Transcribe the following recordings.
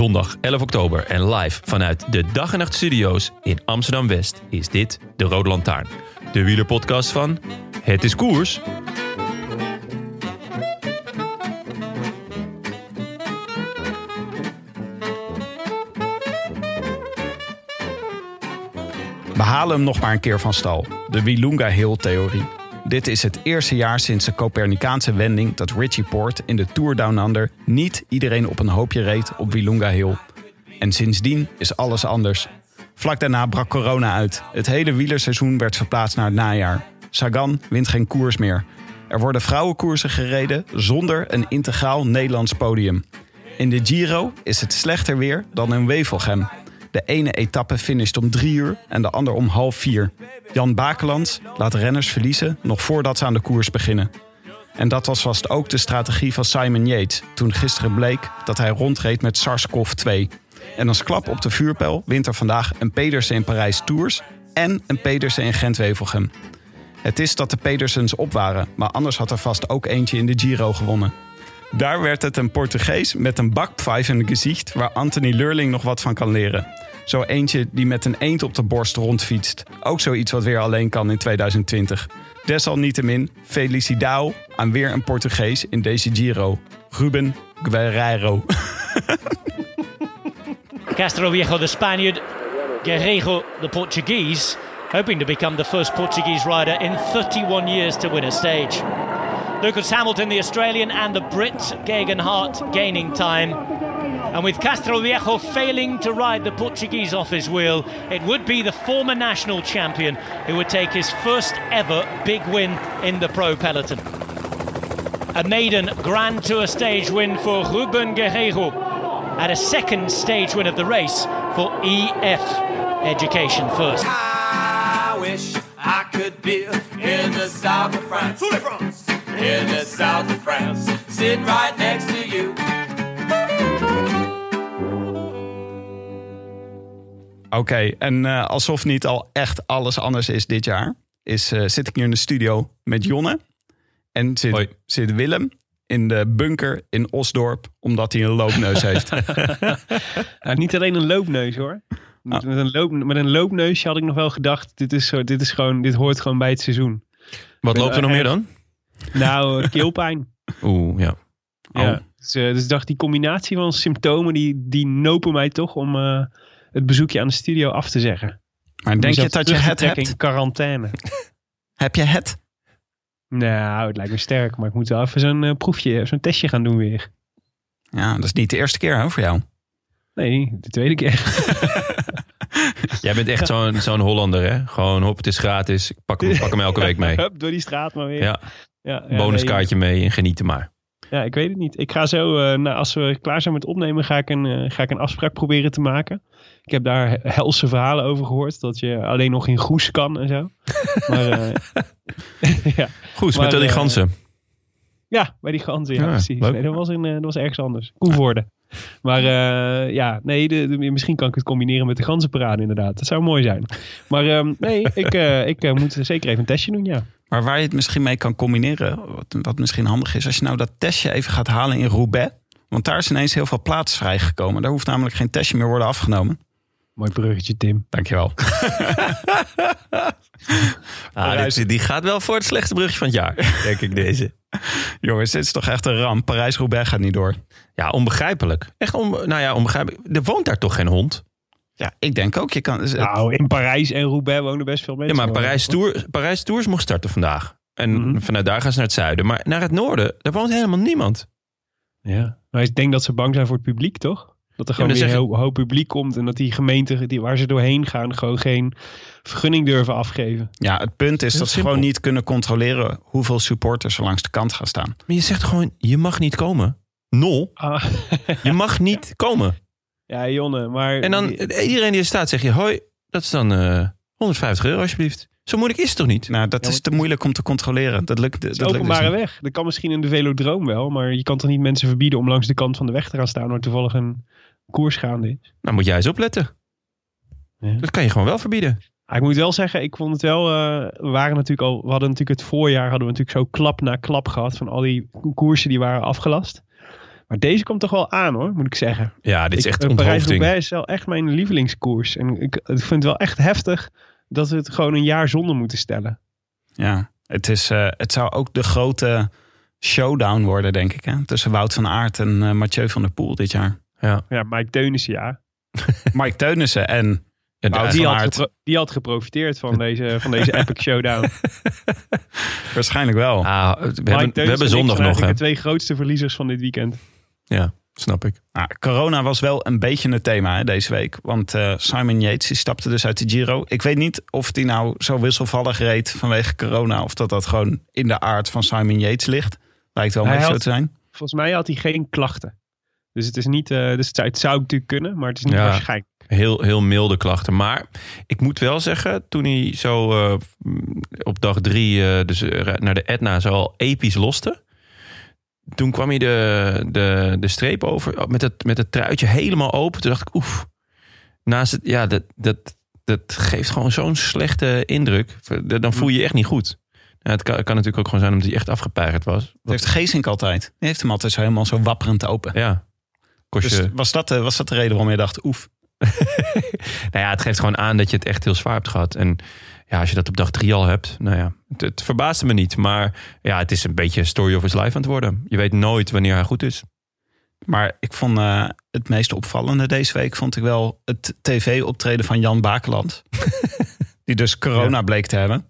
Zondag 11 oktober en live vanuit de Dag en Nacht Studio's in Amsterdam West is dit de Rode Lantaarn. De wielerpodcast van Het is Koers. We halen hem nog maar een keer van stal. De Wilunga-Hill-theorie. Dit is het eerste jaar sinds de Copernicaanse wending dat Richie Port in de Tour Down Under niet iedereen op een hoopje reed op Wilunga Hill. En sindsdien is alles anders. Vlak daarna brak corona uit. Het hele wielerseizoen werd verplaatst naar het najaar. Sagan wint geen koers meer. Er worden vrouwenkoersen gereden zonder een integraal Nederlands podium. In de Giro is het slechter weer dan in Wevelgem. De ene etappe finisht om drie uur en de ander om half vier. Jan Bakelands laat renners verliezen nog voordat ze aan de koers beginnen. En dat was vast ook de strategie van Simon Yates toen gisteren bleek dat hij rondreed met SARS-CoV-2. En als klap op de vuurpijl wint er vandaag een Pedersen in Parijs Tours en een Pedersen in Gent-Wevelgem. Het is dat de Pedersens op waren, maar anders had er vast ook eentje in de Giro gewonnen. Daar werd het een Portugees met een bakpfeif in het gezicht waar Anthony Lurling nog wat van kan leren. Zo eentje die met een eend op de borst rondfietst. Ook zoiets wat weer alleen kan in 2020. Desalniettemin, felicidao aan weer een Portugees in deze Giro. Ruben Guerreiro. Castro Viejo, the Spaniard, Guerreiro, the Portuguese, hoping to become the first Portuguese rider in 31 years to win a stage. Lucas Hamilton, the Australian, and the Brit, Geoghegan Hart, gaining time. And with Castro Viejo failing to ride the Portuguese off his wheel, it would be the former national champion who would take his first ever big win in the pro peloton. A maiden Grand Tour stage win for Ruben Guerreiro, and a second stage win of the race for EF Education First. I wish I could be in the south of France. In the south of France. Sitting right next to you. Oké, en eh, alsof niet al echt alles anders is dit jaar, is, eh, zit ik hier in de studio met Jonne. En zit, Hoi. zit Willem in de bunker in Osdorp, omdat hij een loopneus heeft. Nou, niet alleen een loopneus hoor. Met, met een loop, met een loopneusje had ik nog wel gedacht, dit, is zo, dit, is gewoon, dit hoort gewoon bij het seizoen. Wat loopt er nog meer dan? Nou, keelpijn. Oeh, ja. Ja. Dus, eh, dus ik dacht, die combinatie van symptomen, die, die nopen mij toch om eh, het bezoekje aan de studio af te zeggen. Maar denk je dat je het hebt? in quarantaine. Heb je het? Nou, het lijkt me sterk, maar ik moet wel even zo'n eh, proefje, zo'n testje gaan doen weer. Ja, dat is niet de eerste keer hè, voor jou. Nee, de tweede keer. Jij bent echt zo'n zo'n Hollander, hè? Gewoon, hop, het is gratis. Ik pak hem, pak hem elke week mee. Hup, door die straat maar weer. Ja, ja, ja, bonuskaartje mee en genieten maar. ja, ik weet het niet. Ik ga zo, eh, nou, als we klaar zijn met opnemen, ga ik, een, eh, ga ik een afspraak proberen te maken. Ik heb daar helse verhalen over gehoord. Dat je alleen nog in Goes kan en zo. Maar eh, ja. Goed, Maar, met al die ganzen. ja, bij die ganzen. Ja, Ja, precies. Nee, dat, was in, dat was ergens anders. Koevoorde. Maar ja, nee, de, de- misschien kan ik het combineren met de ganzenparade inderdaad. Dat zou mooi zijn. Maar ehm, nee, ik, ik moet zeker even een testje doen, ja. Maar waar je het misschien mee kan combineren, wat, wat misschien handig is, als je nou dat testje even gaat halen in Roubaix. Want daar is ineens heel veel plaats vrijgekomen. Daar hoeft namelijk geen testje meer worden afgenomen. Mooi bruggetje, Tim. Dankjewel. Ah, dit- die gaat wel voor het slechtste brugje van het jaar, denk ik deze. Jongens, dit is toch echt een ramp. Parijs-Roubaix gaat niet door. Ja, onbegrijpelijk. Echt on, nou ja, onbegrijpelijk. Er woont daar toch geen hond? Ja, ik denk ook. Je kan, Nou, in Parijs en Roubaix wonen best veel Ja, mensen. maar hoor. Parijs, Tour, Parijs Tours mocht starten vandaag. En Mhm. vanuit daar gaan ze naar het zuiden. Maar naar het noorden, daar woont helemaal niemand. Ja. Maar ik denk dat ze bang zijn voor het publiek, toch? Dat er Ja, maar gewoon weer een hoop, hoop publiek komt. En dat die gemeenten die, waar ze doorheen gaan gewoon geen vergunning durven afgeven. Ja, het punt is dat ze gewoon niet kunnen controleren hoeveel supporters er langs de kant gaan staan. Maar je zegt gewoon, je mag niet komen. Nul. Ah, Je mag niet komen. Ja, Jonne, maar... En dan die- iedereen die er staat zeg je, hoi, dat is dan eh 150 euro alsjeblieft. Zo moeilijk is het toch niet? Nou, dat Ja, is te moeilijk om te controleren. Dat lukt, dat Het is lukt dus openbare niet. weg. Dat kan misschien in de velodroom wel. Maar je kan toch niet mensen verbieden om langs de kant van de weg te gaan staan... waar toevallig een koers gaande is. Nou moet jij eens opletten. Ja. Dat kan je gewoon wel verbieden. Ah, ik moet wel zeggen, ik vond het wel... eh, we, waren natuurlijk al, we hadden natuurlijk het voorjaar... hadden we natuurlijk zo klap na klap gehad... van al die koersen die waren afgelast. Maar deze komt toch wel aan hoor, moet ik zeggen. Ja, dit is Ik- echt eh, onthoofding. Parijs-Roubaix is wel echt mijn lievelingskoers. En ik, ik vind het wel echt heftig... dat we het gewoon een jaar zonder moeten stellen. Ja, het, is, eh, het zou ook de grote showdown worden, denk ik. Hè? Tussen Wout van Aert en eh, Mathieu van der Poel dit jaar. Ja. Ja, Mike Teunissen, ja. Mike Teunissen en Ja, Die van had, die had geprofiteerd van deze, van deze epic showdown. waarschijnlijk wel. Ah, we, hebben, we hebben zondag zijn nog. De twee grootste verliezers van dit weekend. Ja, snap ik. Nou, corona was wel een beetje een thema hè, deze week. Want eh, Simon Yates die stapte dus uit de Giro. Ik weet niet of hij nou zo wisselvallig reed vanwege corona. Of dat dat gewoon in de aard van Simon Yates ligt. Lijkt wel een beetje zo te zijn. Volgens mij had hij geen klachten. Dus het is niet, eh, dus het zou, het zou natuurlijk kunnen, maar het is niet Ja. waarschijnlijk. Heel, heel milde klachten. Maar ik moet wel zeggen, toen hij zo eh, op dag drie eh, dus, naar de Etna zo al episch loste. Toen kwam hij de, de, de streep over met het, met het truitje helemaal open. Toen dacht ik, oef. Naast het, ja, dat, dat, dat geeft gewoon zo'n slechte indruk. Dan voel je je echt niet goed. Ja, het kan, het kan natuurlijk ook gewoon zijn omdat hij echt afgepeigerd was. Dat heeft Geesink altijd. Die heeft hem altijd zo helemaal zo wapperend open. Ja. Kost Dus je, was dat, de, was dat de reden waarom je dacht, oef. nou ja, het geeft gewoon aan dat je het echt heel zwaar hebt gehad. En ja, als je dat op dag drie al hebt, nou ja, het, het verbaasde me niet. Maar ja, het is een beetje story of his life aan het worden. Je weet nooit wanneer hij goed is. Maar ik vond eh, het meest opvallende deze week vond ik wel het tv-optreden van Jan Bakeland. die dus corona bleek te hebben.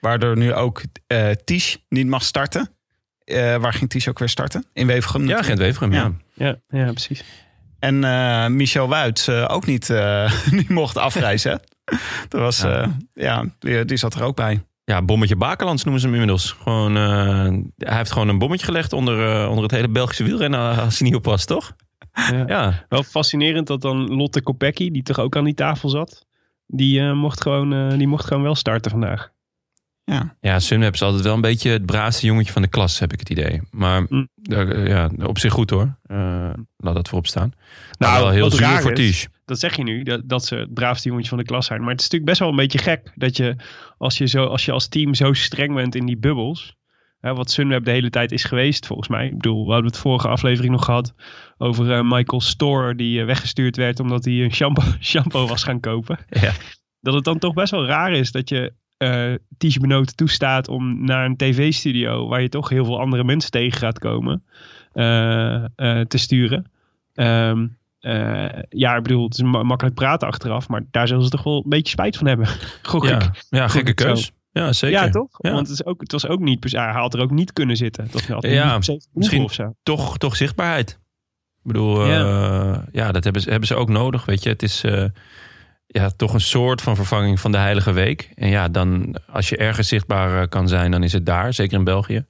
Waardoor nu ook eh Ties niet mag starten. Eh, waar ging Ties ook weer starten? In Wevergem Ja. Gent Weverum, ja. Ja. Ja, ja precies. En eh, Michel Wuits eh, ook niet, eh, niet mocht afreizen. Dat was, Ja. ja, ja die, die zat er ook bij. Ja, bommetje Bakelands noemen ze hem inmiddels. Gewoon, eh, hij heeft gewoon een bommetje gelegd onder, eh, onder het hele Belgische wielrennen als hij niet oppast, toch? Ja. Ja, Wel fascinerend dat dan Lotte Kopecky, die toch ook aan die tafel zat, die, eh, mocht, gewoon, eh, die mocht gewoon wel starten vandaag. Ja. ja Sunweb is altijd wel een beetje het braafste jongetje van de klas, heb ik het idee. Maar Mm. eh, ja, op zich goed hoor. Eh, laat dat voorop staan. Nou, Nou, wel heel zuur voor is- Ties. Dat zeg je nu, dat, dat ze het braafste jongetje van de klas zijn. Maar het is natuurlijk best wel een beetje gek dat je als je, zo, als, je als team zo streng bent in die bubbels. Hè, wat Sunweb de hele tijd is geweest, volgens mij. Ik bedoel, we hadden het vorige aflevering nog gehad over eh, Michael Store, die eh, weggestuurd werd omdat hij een shampoo, shampoo was gaan kopen. Ja. Dat het dan toch best wel raar is dat je eh Ties Benoot toestaat om naar een tv-studio, waar je toch heel veel andere mensen tegen gaat komen, te sturen. Ehm, eh, ja, ik bedoel, het is ma- makkelijk praten achteraf, maar daar zullen ze toch wel een beetje spijt van hebben. Gok ik. Ja, ja gekke zo. keus. Ja, zeker. Ja, toch? Ja. Want het, is ook, het was ook niet, hij had er ook niet kunnen zitten. Had hij Ja, niet misschien- of zo. toch, toch zichtbaarheid. Ik bedoel, Ja. ja, ja dat hebben ze, hebben ze ook nodig. Weet je, het is eh, ja, toch een soort van vervanging van de Heilige Week. En ja, dan als je ergens zichtbaar eh, kan zijn, dan is het daar, zeker in België.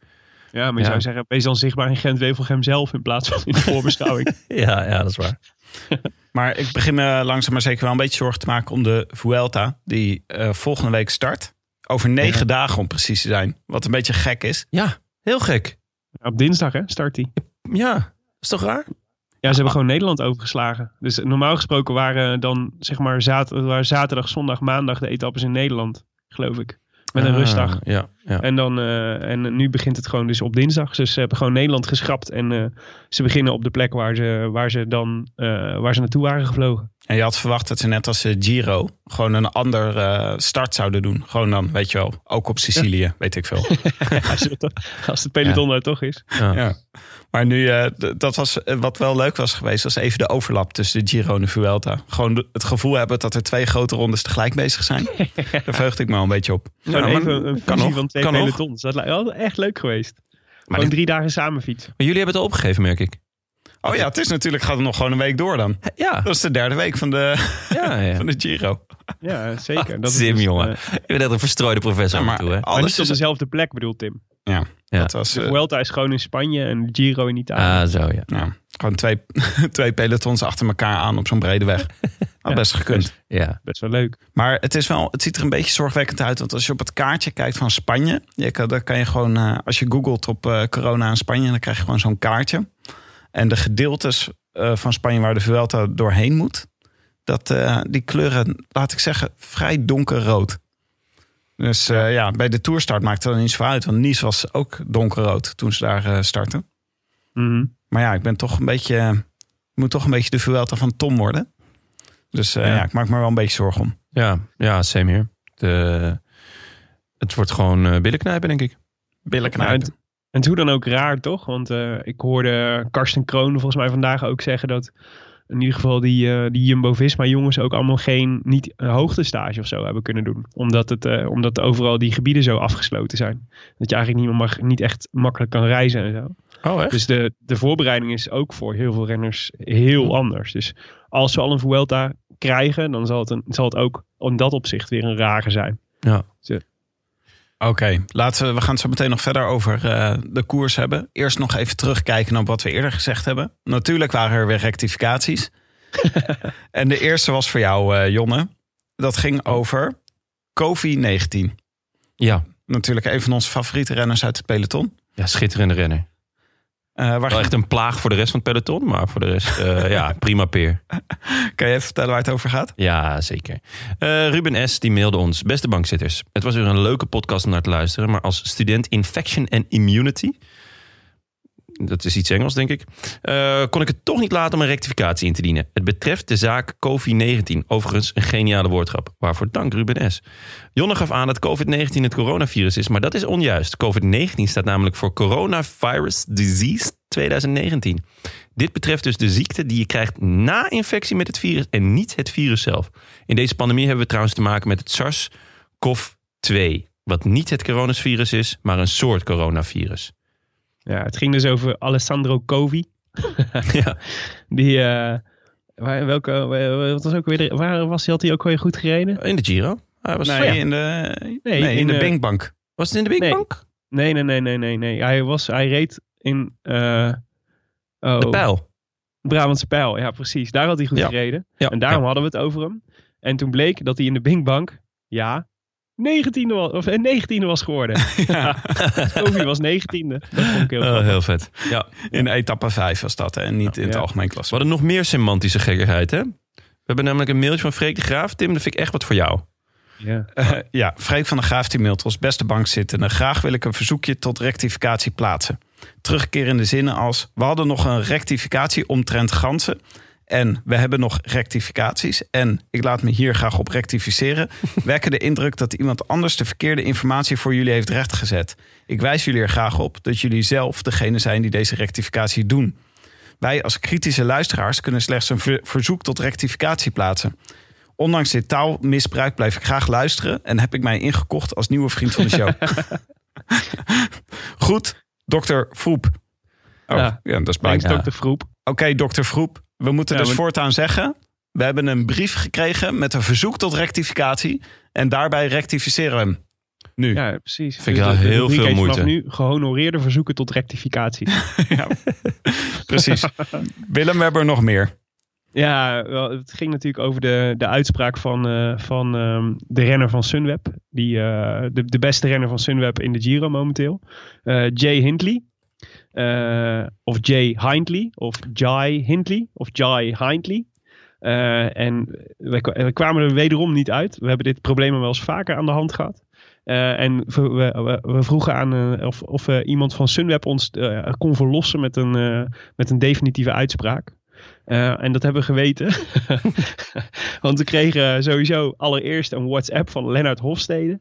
Ja, maar je Ja. zou zeggen, wees dan zichtbaar in Gent-Wevelgem zelf in plaats van in de voorbeschouwing. Ja, ja, dat is waar. Maar ik begin me langzaam maar zeker wel een beetje zorgen te maken om de Vuelta. Die eh, volgende week start. Over negen dagen om precies te zijn. Wat een beetje gek is. Ja, heel gek. Op dinsdag hè, start hij. Ja, dat is toch raar? Ja, ze hebben gewoon Nederland overgeslagen. Dus normaal gesproken waren dan zeg maar zaterdag, zondag, maandag de etappes in Nederland, geloof ik. Met een Ah, rustdag. Ja, ja. En, dan, eh, en nu begint het gewoon dus op dinsdag. Dus ze hebben gewoon Nederland geschrapt. En eh, ze beginnen op de plek waar ze, waar ze dan eh, waar ze naartoe waren gevlogen. En je had verwacht dat ze net als de Giro gewoon een ander eh, start zouden doen. Gewoon dan, weet je wel, ook op Sicilië, weet ik veel. als, het, als het peloton daar toch is. ja. Ja. Maar nu, eh, dat was eh, wat wel leuk was geweest, was even de overlap tussen de Giro en de Vuelta. Gewoon het gevoel hebben dat er twee grote rondes tegelijk bezig zijn. Daar verheugde ik me al een beetje op. Gewoon even een kan nog, van twee pelotons. Dat lijkt wel echt leuk geweest. Maar, Gewoon drie dagen samen fietsen. maar jullie hebben het al opgegeven, merk ik. Oh ja, het is natuurlijk, gaat het nog gewoon een week door dan. Ja, Dat is de derde week van de, ja, ja. van de Giro. Ja, zeker. Dat is Sim, dus, jongen. Je bent net een verstrooide professor Ja, en toe, hè? maar maar niet op is... dezelfde plek bedoelt Tim. Ja, Ja. dat was... De eh, Vuelta is gewoon in Spanje en de Giro in Italië. Ah, zo, ja. ja, gewoon twee, twee pelotons achter elkaar aan op zo'n brede weg. Had best gekund. Ja, Best wel leuk. Maar het, is wel, het ziet er een beetje zorgwekkend uit. Want als je op het kaartje kijkt van Spanje. Je kan, dan kan je gewoon, eh, als je googelt op eh, corona in Spanje. Dan krijg je gewoon zo'n kaartje. En de gedeeltes eh, van Spanje waar de Vuelta doorheen moet. Dat, eh, die kleuren, laat ik zeggen, vrij donkerrood. Dus eh, ja, bij de toerstart maakte dat niet zo uit. Want Nice was ook donkerrood toen ze daar eh, startten. Mhm. Maar ja, ik ben toch een beetje. Ik moet toch een beetje de Vuelta van Tom worden. Dus eh, Ja. ja. ik maak me er wel een beetje zorgen om. ja, ja same hier. De, het wordt gewoon eh billenknijpen, denk ik. Billen knijpen. En, hoe dan ook raar, toch? Want eh, ik hoorde Karsten Kroon volgens mij vandaag ook zeggen dat in ieder geval die, eh, die Jumbo-Visma jongens ook allemaal geen niet een hoogtestage of zo hebben kunnen doen. Omdat, het, eh, omdat overal die gebieden zo afgesloten zijn. Dat je eigenlijk niet, meer mag, niet echt makkelijk kan reizen en zo. Oh, echt? Dus de, de voorbereiding is ook voor heel veel renners heel anders. Dus als we al een Vuelta krijgen, dan zal het, een, zal het ook in dat opzicht weer een rare zijn. Ja. Oké, laten we. We gaan het zo meteen nog verder over eh, de koers hebben. Eerst nog even terugkijken naar wat we eerder gezegd hebben. Natuurlijk waren er weer rectificaties. en de eerste was voor jou, eh, Jonne. Dat ging over COVID-19. Ja. Natuurlijk een van onze favoriete renners uit het peloton. ja, schitterende renner. Eh, waar Wel echt een plaag voor de rest van het peloton, maar voor de rest, eh, ja, prima peer. Kan je even vertellen waar het over gaat? Ja, zeker. Eh, Ruben S. die mailde ons. Beste bankzitters. Het was weer een leuke podcast om naar te luisteren. Maar als student Infection and Immunity... Dat is iets Engels, denk ik. eh, kon ik het toch niet laten om een rectificatie in te dienen. Het betreft de zaak COVID-19. Overigens een geniale woordgrap. Waarvoor dank Ruben S. Jonne gaf aan dat COVID-19 het coronavirus is. Maar dat is onjuist. COVID-19 staat namelijk voor Coronavirus Disease 2019. Dit betreft dus de ziekte die je krijgt na infectie met het virus en niet het virus zelf. In deze pandemie hebben we trouwens te maken met het SARS-CoV-2. Wat niet het coronavirus is, maar een soort coronavirus. Ja, het ging dus over Alessandro Covi. Ja. Die, eh, waar, welke, wat was ook weer, de- waar was hij, had hij ook weer goed gereden? In de Giro? Hij was, Nee, ja. in de, nee, Nee, in, in, de Binkbank. was het in de Big Nee. Bank? Nee, nee, nee, nee, nee, nee. Hij, was, hij reed in eh oh, De pijl. Brabantse Pijl. Ja, precies. Daar had hij goed Ja. gereden. Ja. En daarom ja. hadden we het over hem. En toen bleek dat hij in de Binkbank, ja, 19e was, of, eh, 19e was geworden. Ja. Covi was 19e. Dat vond ik heel Oh, heel vet. Ja. In etappe 5 was dat. hè, En niet in het Ja. algemeen We klasse. hadden nog meer semantische gekkigheid, hè? We hebben namelijk een mailtje van Freek de Graaf. Tim, dat vind ik echt wat voor jou. Ja. Eh, ja, Freek van der Graaf die mailt ons beste bankzittende. Graag wil ik een verzoekje tot rectificatie plaatsen. Terugkerende zinnen als... We hadden nog een rectificatie omtrent ganzen. En we hebben nog rectificaties. En ik laat me hier graag op rectificeren. Wekken de indruk dat iemand anders de verkeerde informatie voor jullie heeft rechtgezet. Ik wijs jullie er graag op dat jullie zelf degene zijn die deze rectificatie doen. Wij als kritische luisteraars kunnen slechts een ver- verzoek tot rectificatie plaatsen. Ondanks dit taalmisbruik blijf ik graag luisteren en heb ik mij ingekocht als nieuwe vriend van de show. Goed, dokter Vroep. Oh, ja. Ja. dat is Thanks, blijkbaar. Dr. Vroep. Oké, dokter Vroep. We moeten Ja, dus voortaan zeggen... we hebben een brief gekregen met een verzoek tot rectificatie... en daarbij rectificeren we hem. Nu. Ja, precies. Vind ik Dus wel de- de heel veel heet vanaf moeite. nu gehonoreerde verzoeken tot rectificatie. Ja, precies. Willem, we hebben er nog meer. Ja, wel, het ging natuurlijk over de, de uitspraak van, eh, van ehm, de renner van Sunweb. Die, eh, de, de beste renner van Sunweb in de Giro momenteel. Eh, Jay Hindley. Eh, of Jay Hindley. Of Jai Hindley. Of Jai Hindley. Eh, en we, kwa- we kwamen er wederom niet uit. We hebben dit probleem wel eens vaker aan de hand gehad. Eh, en we, we, vroegen aan of, of iemand van Sunweb ons kon verlossen met een, met een definitieve uitspraak. En dat hebben we geweten. Want we kregen sowieso allereerst een WhatsApp van Lennart Hofstede.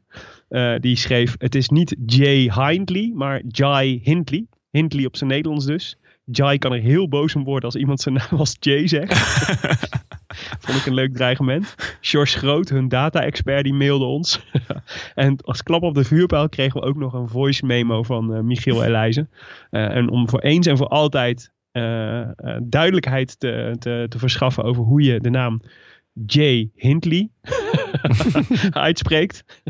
Die schreef: Het is niet Jay Hindley, maar Jai Hindley. Hindley op zijn Nederlands dus. Jai kan er heel boos om worden als iemand zijn naam als Jay zegt. Vond ik een leuk dreigement. George Groot, hun data-expert, die mailde ons. en als klap op de vuurpijl kregen we ook nog een voice memo van eh, Michiel Elijzen. Eh, en om voor eens en voor altijd eh, eh, duidelijkheid te, te, te verschaffen over hoe je de naam Jay Hindley uitspreekt,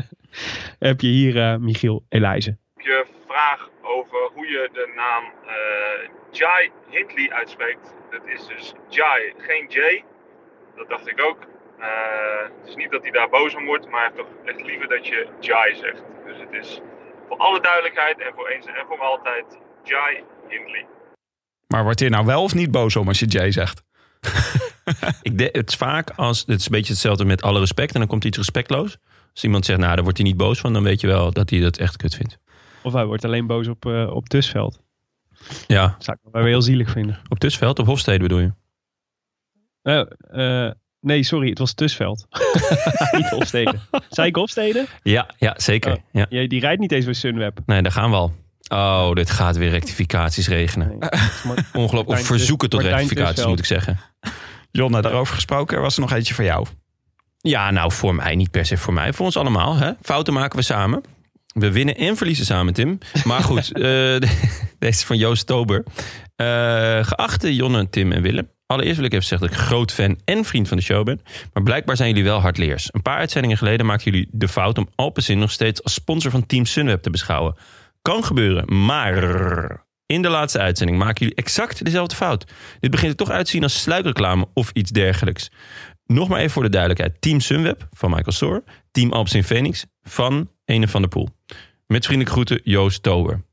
heb je hier eh, Michiel Elijzen. je vraag over hoe je de naam eh, Jai Hindley uitspreekt. Dat is dus Jai, geen J. Dat dacht ik ook. Eh, het is niet dat hij daar boos om wordt, maar hij heeft toch echt liever dat je Jai zegt. Dus het is voor alle duidelijkheid en voor eens en voor altijd Jai Hindley. Maar wordt hij nou wel of niet boos om als je Jay zegt? Ik de, het is vaak als. Het is een beetje hetzelfde met alle respect. En dan komt iets respectloos. Als iemand zegt, nou, daar wordt hij niet boos van. Dan weet je wel dat hij dat echt kut vindt. Of hij wordt alleen boos op, eh op Tusveld. Ja, Dat zou ik wel heel zielig vinden. op Tusveld, op Hofstede bedoel je? Eh, eh, nee, sorry, het was Tusveld. niet Hofstede. Zei ik Hofstede? Ja, ja zeker. Oh. Ja. Die rijdt niet eens bij Sunweb. Nee, daar gaan we al. Oh, dit gaat weer rectificaties regenen. Nee, Ongelooflijk. Of Martijn verzoeken tot Martijn rectificaties, Tusveld. moet ik zeggen. Jonne, daarover gesproken, er was er nog eentje voor jou. Ja, nou, voor mij niet per se voor mij. Voor ons allemaal. Hè? Fouten maken we samen. We winnen en verliezen samen, Tim. Maar goed, eh, deze is van Joost Tober. Eh, geachte Jonne, Tim en Willem. Allereerst wil ik even zeggen dat ik groot fan en vriend van de show ben. Maar blijkbaar zijn jullie wel hardleers. Een paar uitzendingen geleden maakten jullie de fout om Alpecin nog steeds als sponsor van Team Sunweb te beschouwen. Kan gebeuren, maar in de laatste uitzending maken jullie exact dezelfde fout. Dit begint er toch uit te zien als sluikreclame of iets dergelijks. Nog maar even voor de duidelijkheid. Team Sunweb van Michael Soor. Team Alpecin Phoenix van Ene van der Poel. Met vriendelijke groeten Joost Tober.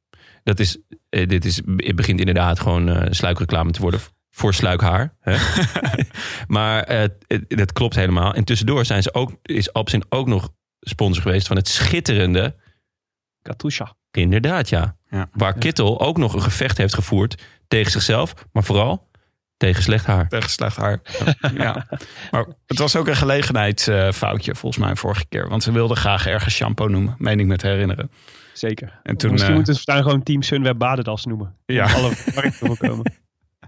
Dat is, eh, dit is, het begint inderdaad gewoon eh, sluikreclame te worden voor sluikhaar. Hè? maar eh, het- dat klopt helemaal. En tussendoor zijn ze ook, is Alpecin ook nog sponsor geweest van het schitterende Katusha. Inderdaad, ja. Ja. Waar Kittel ook nog een gevecht heeft gevoerd tegen zichzelf, maar vooral tegen slecht haar. Tegen slecht haar. ja. Maar het was ook een gelegenheidsfoutje volgens mij vorige keer. Want ze wilden graag ergens shampoo noemen, meen ik me te herinneren. Zeker. En toen, Misschien eh, moeten ze voortaan gewoon Team Sunweb Badendas noemen. Ja. Om Alle markten voorkomen.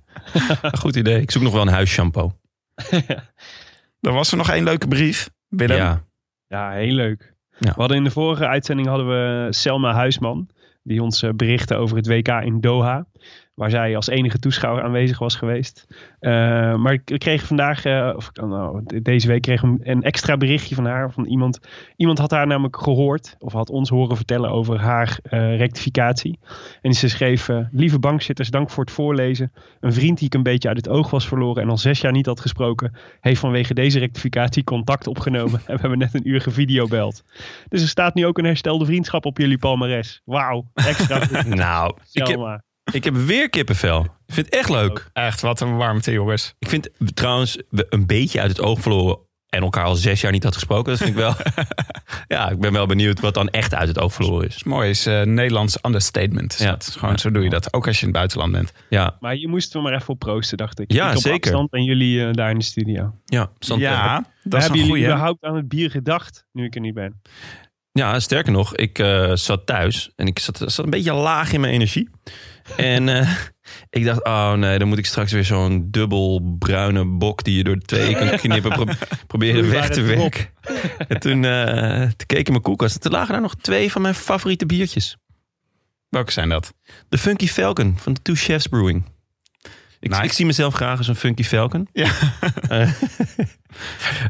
Goed idee. Ik zoek nog wel een huisshampoo. er was er nog één leuke brief. Willem. Ja. Ja, heel leuk. Ja. We hadden in de vorige uitzending hadden we Selma Huisman. Die ons eh, berichtte over het WK in Doha. Waar zij als enige toeschouwer aanwezig was geweest. Eh, maar ik kreeg vandaag, eh, of nou, de- deze week kreeg ik een- extra berichtje van haar. Van iemand, iemand had haar namelijk gehoord. Of had ons horen vertellen over haar eh, rectificatie. En ze schreef, lieve bankzitters, dank voor het voorlezen. Een vriend die ik een beetje uit het oog was verloren. En al zes jaar niet had gesproken. Heeft vanwege deze rectificatie contact opgenomen. En we hebben net een uur gevideobeld. Dus er staat nu ook een herstelde vriendschap op jullie palmares. Wauw, extra. Nou, ik heb. Ik heb weer kippenvel. Ik vind het echt leuk. Echt, wat een warmte jongens. Ik vind trouwens we een beetje uit het oog verloren en elkaar al zes jaar niet had gesproken. Dat vind ik wel. ja, ik ben wel benieuwd wat dan echt uit het oog verloren is. Mooi, is eh, Nederlands understatement. Is Ja. dat. Gewoon, Zo doe je dat, ook als je in het buitenland bent. Ja, Maar je moest er maar even op proosten, dacht ik. Ja, ik zeker. afstand en jullie eh, daar in de studio. ja, Santé. Ja, dat is hebben een jullie goeie. überhaupt aan het bier gedacht, nu ik er niet ben? Ja, sterker nog, ik eh, zat thuis en ik zat, zat een beetje laag in mijn energie. En eh, ik dacht, oh nee, dan moet ik straks weer zo'n dubbel bruine bok die je door de twee kan knippen pro- proberen weg te werken. En toen, eh, toen keek ik in mijn koelkast en toen lagen daar nog twee van mijn favoriete biertjes. Welke zijn dat? De Funky Falcon van de Two Chefs Brewing. Ik, Nice. ik zie mezelf graag als een Funky Falcon. Ja.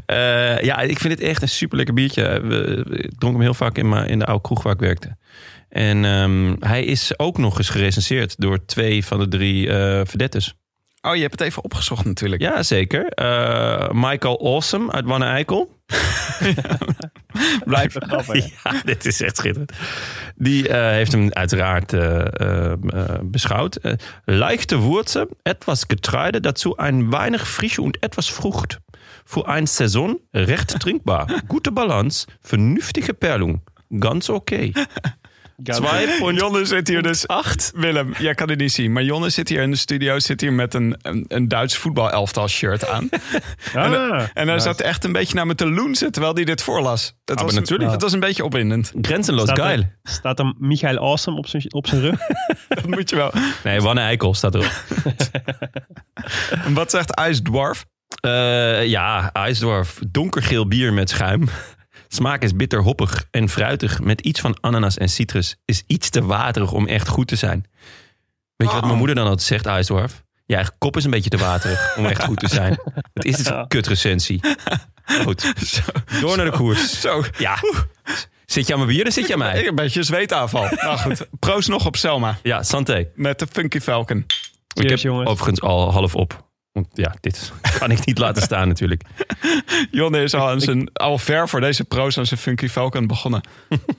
Eh, ja, ik vind het echt een super lekker biertje. We, ik dronk hem heel vaak in, in de oude kroeg waar ik werkte. En ehm, hij is ook nog eens gerecenseerd door twee van de drie verdettes. Oh, je hebt het even opgezocht natuurlijk. Ja, zeker. Eh, Michael Awesome uit Wanne Eikel. Blijf een grappig. Ja, dit is echt schitterend. Die eh, heeft hem uiteraard eh, beschouwd. Leichte Wurzel, etwas Getreide, dazu ein weinig Frische und etwas Frucht. Für ein Saison recht trinkbar. Gute Balance, vernünftige Perlung. Ganz okay. Zwei Point Jonne zit hier dus... acht. Willem, jij kan het niet zien, maar Jonne zit hier in de studio, zit hier met een, een, een Duits voetbalelftal shirt aan. Ah, En hij zat echt een beetje naar me te loenzen terwijl hij dit voorlas. Dat Ah, was, maar natuurlijk. Dat was een beetje opwindend. Grenzenloos staat, geil. er, staat er Michael Awesome op zijn, op zijn rug? Dat moet je wel. Nee, Wanne Eikel staat erop. En wat zegt IJsdwarf? Eh, ja, IJsdorf. Donkergeel bier met schuim. Smaak is bitter hoppig en fruitig met iets van ananas en citrus. Is iets te waterig om echt goed te zijn. Weet je wat mijn moeder dan altijd zegt, IJsdorf? Je eigen kop is een beetje te waterig om echt goed te zijn. Het is een kutrecensie. Goed, door naar de koers. Zo, Ja, zit je aan mijn bier, dan zit je aan ik mij. een beetje zweetaanval. nou goed, proost nog op Selma Ja, santé. met de Funky Falcon. Ik Cheers, heb jongens. overigens al half op. Want ja, dit kan ik niet laten staan natuurlijk. Jonne is al, aan zijn, al ver voor deze proost aan zijn Funky Falcon begonnen.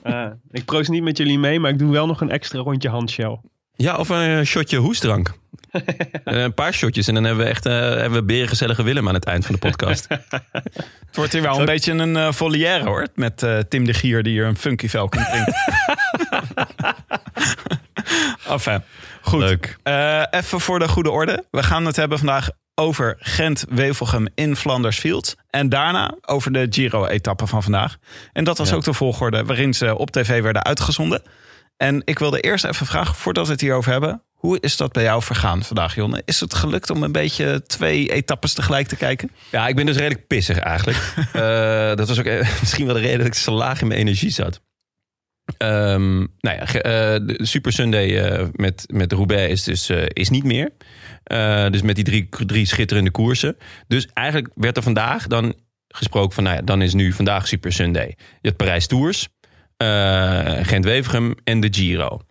Ah, ik proost niet met jullie mee, maar ik doe wel nog een extra rondje handshell. Ja, of een shotje hoestdrank. Eh, een paar shotjes en dan hebben we echt eh, hebben we berengezellige Willem aan het eind van de podcast. Het wordt hier wel een beetje een eh volière hoor. Met eh, Tim de Gier die hier een Funky Falcon drinkt. enfin, goed. Leuk. Eh, even voor de goede orde. We gaan het hebben vandaag over Gent-Wevelgem in Flanders Fields. En daarna over de Giro-etappe van vandaag. En dat was Ja. ook de volgorde waarin ze op tv werden uitgezonden. En ik wilde eerst even vragen, voordat we het hierover hebben... hoe is dat bij jou vergaan vandaag, Jonne? Is het gelukt om een beetje twee etappes tegelijk te kijken? Ja, ik ben dus redelijk pissig eigenlijk. Eh, dat was ook eh, misschien wel de reden dat ik zo laag in mijn energie zat. Ehm, nou ja, eh, de Super Sunday met, met Roubaix is dus is niet meer. Eh, dus met die drie, drie schitterende koersen. Dus eigenlijk werd er vandaag dan gesproken van... Nou ja, dan is nu vandaag Super Sunday. Je hebt Parijs Tours, eh, Gent-Wevelgem en de Giro.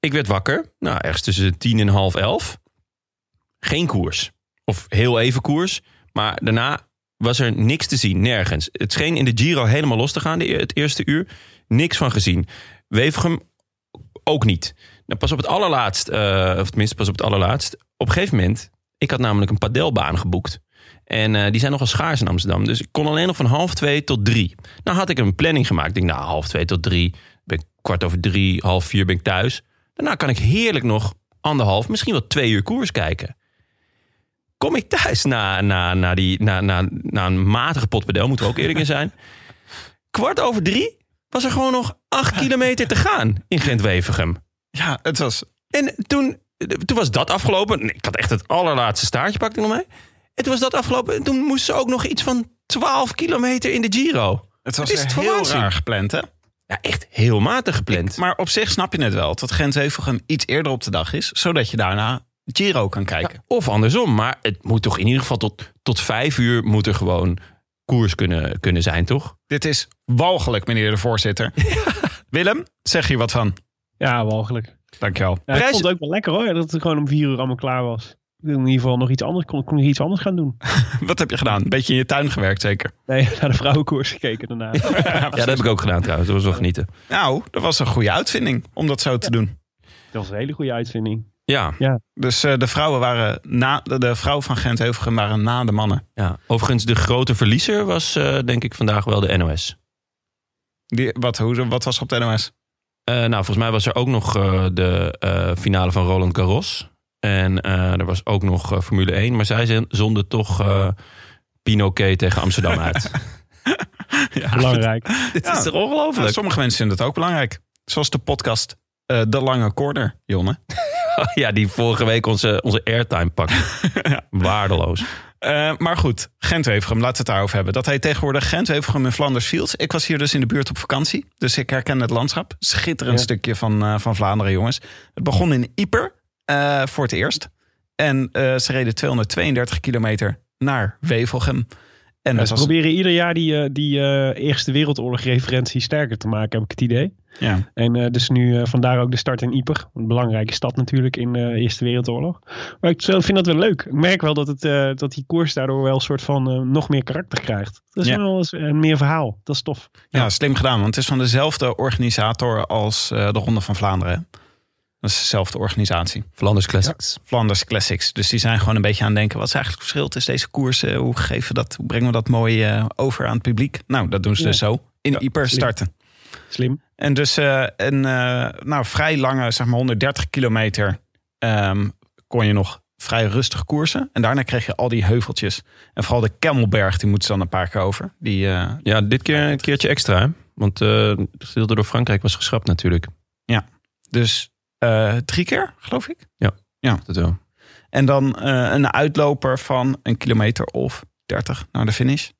Ik werd wakker, nou ergens tussen tien en half elf. Geen koers. Of heel even koers. Maar daarna was er niks te zien, nergens. Het scheen in de Giro helemaal los te gaan, de, het eerste uur. Niks van gezien. Wevergem ook niet. Nou, pas op het allerlaatst, eh, of tenminste pas op het allerlaatst. Op een gegeven moment, ik had namelijk een padelbaan geboekt. En eh, die zijn nogal schaars in Amsterdam. Dus ik kon alleen nog van half twee tot drie. Nou had ik een planning gemaakt. Ik denk, nou, half twee tot drie. Ben ik kwart over drie, half vier ben ik thuis. Daarna kan ik heerlijk nog anderhalf, misschien wel twee uur koers kijken kom ik thuis na, na, na, die, na, na, na een matige potpadel, moeten we ook eerlijk in zijn. Kwart over drie was er gewoon nog acht kilometer te gaan in Gent-Wevergem. Ja, het was En toen, toen was dat afgelopen. Ik had echt het allerlaatste staartje, pakte ik nog mee. En toen was dat afgelopen. En toen moesten ze ook nog iets van 12 kilometer in de Giro. Het was het heel waanzin? raar gepland, hè? Ja, echt heel matig gepland. Maar op zich snap je het wel. Dat Gent-Wevelgem iets eerder op de dag is. Zodat je daarna Giro kan kijken. Of andersom. Maar het moet toch in ieder geval tot, tot vijf uur moet er gewoon koers kunnen, kunnen zijn, toch? Dit is walgelijk, meneer de voorzitter. Willem, zeg hier wat van. Ja, walgelijk. Dankjewel. Ja, ik vond het ook wel lekker hoor, dat het gewoon om vier uur allemaal klaar was. In ieder geval nog iets anders, kon, kon ik iets anders gaan doen. Wat heb je gedaan? Een beetje in je tuin gewerkt, zeker? Nee, naar de vrouwenkoers gekeken daarna. Ja, dat heb ik ook gedaan trouwens. Dat was wel genieten. Nou, dat was een goede uitvinding om dat zo te doen. Dat was een hele goede uitvinding. Ja, Dus eh, de vrouwen waren na, de, de vrouwen van Gent-Wevelgem waren na de mannen. ja. Overigens, de grote verliezer was eh, denk ik vandaag wel de NOS. Die, wat, hoe, wat was er op de NOS? Eh, nou, volgens mij was er ook nog eh, de eh, finale van Roland Garros. En eh, er was ook nog eh, Formule 1. Maar zij zonden toch eh Pinoquet tegen Amsterdam uit. Belangrijk. Dit Ja. is toch ongelooflijk? sommige mensen vinden het ook belangrijk. Zoals de podcast eh, De Lange Corner, Jonne. ja, die vorige week onze, onze airtime pakte. Waardeloos. Eh, maar goed, Gent-Wevelgem, laten we het daarover hebben. Dat heet tegenwoordig Gent-Wevelgem in Flanders Fields. Ik was hier dus in de buurt op vakantie, dus ik herken het landschap. Schitterend Ja. stukje van, eh, van Vlaanderen, jongens. Het begon in Ieper eh, voor het eerst. En eh, ze reden 232 kilometer naar Wevelgem. En ze was, proberen ieder jaar die, eh, die eh, Eerste Wereldoorlog referentie sterker te maken, heb ik het idee. ja. En eh, dus nu vandaar ook de start in Ieper. Een belangrijke stad natuurlijk in de Eerste Wereldoorlog. Maar ik vind dat wel leuk. Ik merk wel dat, het, dat die koers daardoor wel een soort van nog meer karakter krijgt. Dat is Ja. wel eens een meer verhaal. Dat is tof. ja, slim gedaan, want het is van dezelfde organisator als de Ronde van Vlaanderen. Dat is dezelfde organisatie. Flanders Classics. Flanders Classics. Dus die zijn gewoon een beetje aan het denken. Wat is eigenlijk het verschil tussen deze koersen? Hoe, geven we dat, hoe brengen we dat mooi eh, over aan het publiek? Nou, dat doen ze Ja. dus zo. In Ja, Ieper slim. starten. Slim. En dus eh, een eh, nou, vrij lange, zeg maar 130 kilometer... ehm, kon je nog vrij rustig koersen. En daarna kreeg je al die heuveltjes. En vooral de Kemmelberg, die moet ze dan een paar keer over. Die, eh, Ja, dit keer een keertje extra. hè? Want eh het gedeelte door Frankrijk was geschrapt natuurlijk. dus eh, drie keer, geloof ik. Dat wel. En dan eh, een uitloper van een kilometer of 30 naar de finish.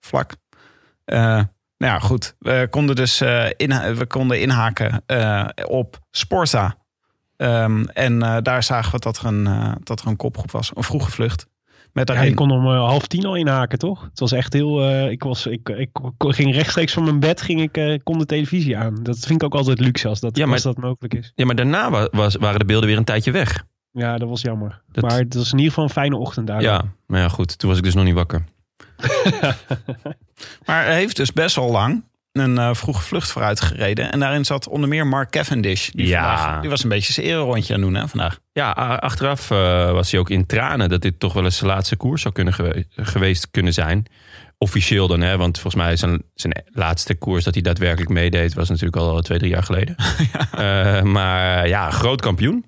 Vlak. Eh, nou ja, goed. We konden dus eh, in, we konden inhaken eh, op Sporza Ehm, en eh, daar zagen we dat er, een, dat er een kopgroep was. Een vroege vlucht. Met Ja, je kon om eh, half tien al inhaken, toch? Het was echt heel... eh, ik, was, ik, ik, ging rechtstreeks van mijn bed, ging ik, eh, kon de televisie aan. Dat vind ik ook altijd luxe als dat, Ja, maar- als dat mogelijk is. Ja, maar daarna wa- was, waren de beelden weer een tijdje weg. Ja, dat was jammer. Dat- Maar het was in ieder geval een fijne ochtend daar. Ja, maar ja, goed. Toen was ik dus nog niet wakker. Maar hij heeft dus best wel lang een eh, vroege vlucht vooruit gereden. En daarin zat onder meer Mark Cavendish. Die, Ja. vandaag- die was een beetje zijn ererondje aan het doen hè, vandaag. Ja, achteraf eh, was hij ook in tranen dat dit toch wel eens zijn laatste koers zou kunnen gewe- geweest kunnen zijn. Officieel dan, hè? want volgens mij zijn, zijn laatste koers dat hij daadwerkelijk meedeed was natuurlijk al twee, drie jaar geleden. Eh, maar ja, groot kampioen.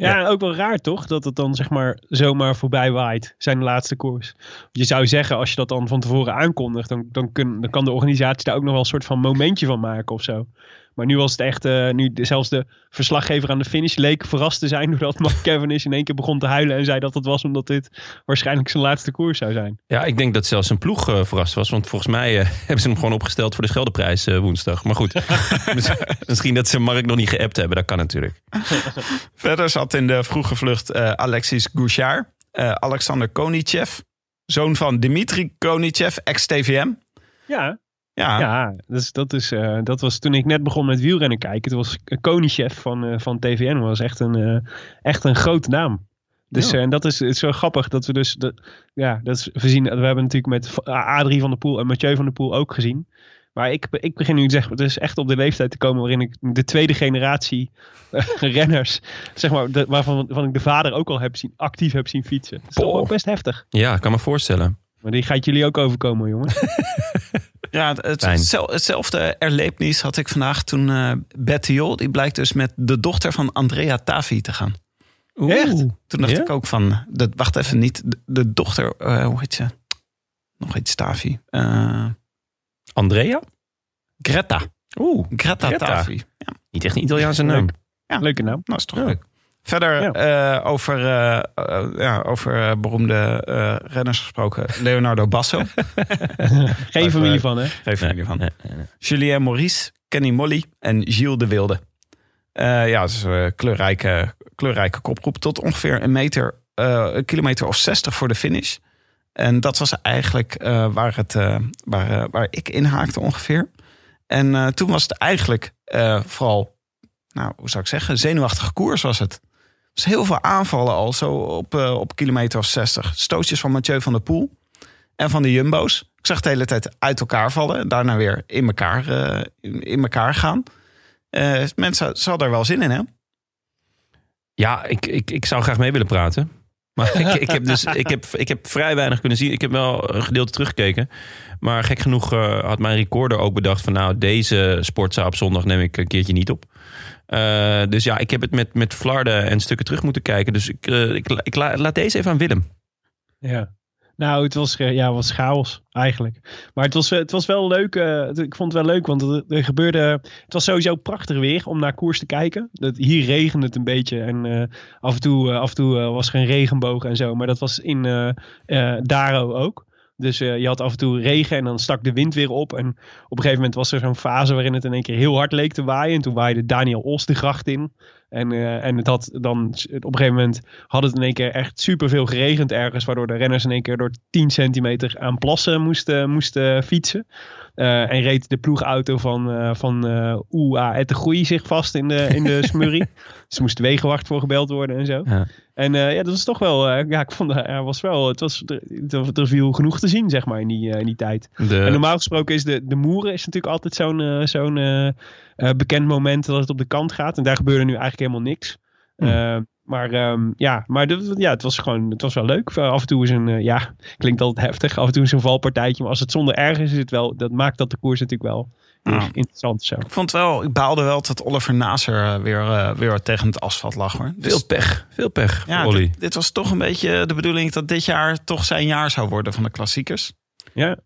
Ja, ook wel raar toch? Dat het dan zeg maar zomaar voorbij waait. Zijn laatste koers. Je zou zeggen, als je dat dan van tevoren aankondigt, dan, dan, kun, dan kan de organisatie daar ook nog wel een soort van momentje van maken of zo. Maar nu was het echt, eh, nu de- zelfs de verslaggever aan de finish leek verrast te zijn doordat Mark Cavendish in één keer begon te huilen en zei dat het was omdat dit waarschijnlijk zijn laatste koers zou zijn. Ja, ik denk dat zelfs zijn ploeg eh, verrast was. Want volgens mij eh, hebben ze hem gewoon opgesteld voor de Scheldeprijs eh, woensdag. Maar goed, Miss- misschien dat ze Mark nog niet geappt hebben. Dat kan natuurlijk. Verder zat in de vroege vlucht eh, Alexis Gouchard. eh, Alexander Konichev. Zoon van Dimitri Konichev, ex-TVM. Ja, Ja, ja dus dat, is, eh, dat was toen ik net begon met wielrennen kijken. Toen was Koningschef van, eh, van TVN was echt een, eh, echt een grote naam. Dus Ja. en dat is, het is zo grappig dat we dus, dat, ja, dat is, we, zien, we hebben natuurlijk met Adrie van der Poel en Mathieu van der Poel ook gezien. Maar ik, ik begin nu te zeggen, het is echt op de leeftijd te komen waarin ik de tweede generatie renners, zeg maar, de, waarvan, waarvan ik de vader ook al heb zien, actief heb zien fietsen. Dat is toch best heftig. Ja, ik kan me voorstellen. Maar die gaat jullie ook overkomen, jongens. ja het, hetzelfde erlebnis had ik vandaag toen eh Betty Jol, die blijkt dus met de dochter van Andrea Tavi te gaan. Echt? Toen dacht Ja? ik ook van, de, wacht even, niet de, de dochter, eh, hoe heet ze? Nog iets Tavi. Eh, Andrea? Greta. Oeh, Greta, Greta. Tavi. Ja, niet echt een Italiaanse naam. Leuke naam. dat is toch Ja. leuk. Verder Ja. eh, over, eh, eh, ja, over beroemde eh, renners gesproken. Leonardo Basso. Geen familie van, hè? Geen familie van. Nee, nee, nee. Julien Maurice, Kenny Molly en Gilles de Wilde. Eh, ja, het is een kleurrijke, kleurrijke kopgroep. Tot ongeveer een meter, eh, een kilometer of 60 voor de finish. En dat was eigenlijk eh, waar, het, eh, waar, waar ik inhaakte ongeveer. En eh, toen was het eigenlijk eh, vooral, nou, hoe zou ik zeggen, zenuwachtige koers was het. Dus heel veel aanvallen al, zo op, eh, op kilometer of 60. Stootjes van Mathieu van der Poel en van de Jumbo's. Ik zag de hele tijd uit elkaar vallen en daarna weer in elkaar, eh, in, in elkaar gaan. Eh, mensen ze hadden er wel zin in, hè? Ja, ik, ik, ik zou graag mee willen praten. Maar ik, ik, heb dus, ik, heb, ik heb vrij weinig kunnen zien. Ik heb wel een gedeelte teruggekeken. Maar gek genoeg had mijn recorder ook bedacht van... nou, deze sportzaal op zondag neem ik een keertje niet op. Eh, dus ja, ik heb het met, met flarden en stukken terug moeten kijken. Dus ik, eh, ik, ik la- laat deze even aan Willem. Ja. Nou, het was, ja, was chaos eigenlijk. Maar het was, eh, het was wel leuk. ik vond het wel leuk, want er, gebeurde... Het was sowieso prachtig weer om naar koers te kijken. Dat, hier regende het een beetje. En af en toe, af en toe was er een regenboog en zo. Maar dat was in Daro ook. Dus eh, je had af en toe regen en dan stak de wind weer op. En op een gegeven moment was er zo'n fase waarin het in één keer heel hard leek te waaien. En toen waaide Daniel Os de gracht in. En, eh, en het had dan op een gegeven moment had het in één keer echt superveel geregend ergens. Waardoor de renners in één keer door 10 centimeter aan plassen moesten, moesten fietsen. Eh, en reed de ploegauto van, eh van eh de Groei zich vast in de, in de smurrie. dus moest wegenwacht voor gebeld worden en zo. Ja. En ja, dat was toch wel, ja, ik vond er was wel, het was, er, viel genoeg te zien, zeg maar, in die, in die tijd. De, En normaal gesproken is de, de Moeren is natuurlijk altijd zo'n zo'n bekend moment dat het op de kant gaat. En daar gebeurde nu eigenlijk helemaal niks. Hmm. Eh, maar ehm, ja, maar de- ja, het was gewoon, het was wel leuk. Af en toe is een, eh, ja, klinkt altijd heftig. Af en toe is een valpartijtje. Maar als het zonder erg is, is het wel, dat maakt dat de koers natuurlijk wel Ja. interessant zo. Ik vond wel, ik baalde wel dat Oliver Naser eh, weer, eh, weer tegen het asfalt lag, hoor. Dus, veel pech, veel pech ja, voor Olly. dit, dit was toch een beetje de bedoeling dat dit jaar toch zijn jaar zou worden van de klassiekers. Ja.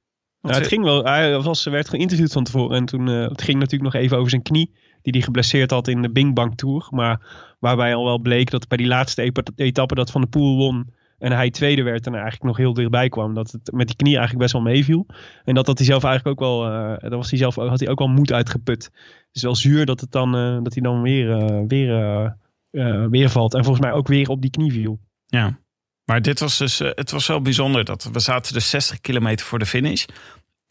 Nou, het ging wel. Hij was, werd geïnterviewd van tevoren. En toen, eh, het ging natuurlijk nog even over zijn knie. Die hij geblesseerd had in de Bing Bang Tour. Maar waarbij al wel bleek dat bij die laatste etappe dat Van de Poel won. En hij tweede werd en eigenlijk nog heel dichtbij kwam. Dat het met die knie eigenlijk best wel meeviel. En dat had hij zelf eigenlijk ook wel. eh dat was hij zelf, had hij ook wel moed uitgeput. Het is wel zuur dat, het dan, eh, dat hij dan weer, eh, weer weer valt. En volgens mij ook weer op die knie viel. Ja. Maar dit was dus, het was wel bijzonder dat we zaten dus 60 kilometer voor de finish.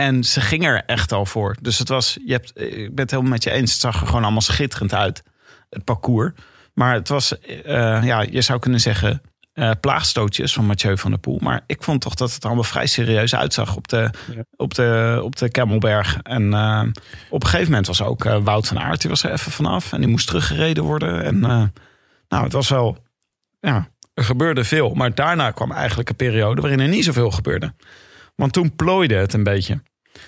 En ze ging er echt al voor. Dus het was, je hebt, eh, ik ben het helemaal met je eens. Het zag er gewoon allemaal schitterend uit, het parcours. Maar het was, eh, ja, je zou kunnen zeggen, eh, plaagstootjes van Mathieu van der Poel. Maar ik vond toch dat het allemaal vrij serieus uitzag op de, Ja. op de, op de Kemmelberg. En op een gegeven moment was ook eh, Wout van Aert, die was er even vanaf. En die moest teruggereden worden. En nou, het was wel, ja, er gebeurde veel. Maar daarna kwam eigenlijk een periode waarin er niet zoveel gebeurde. Want toen plooide het een beetje.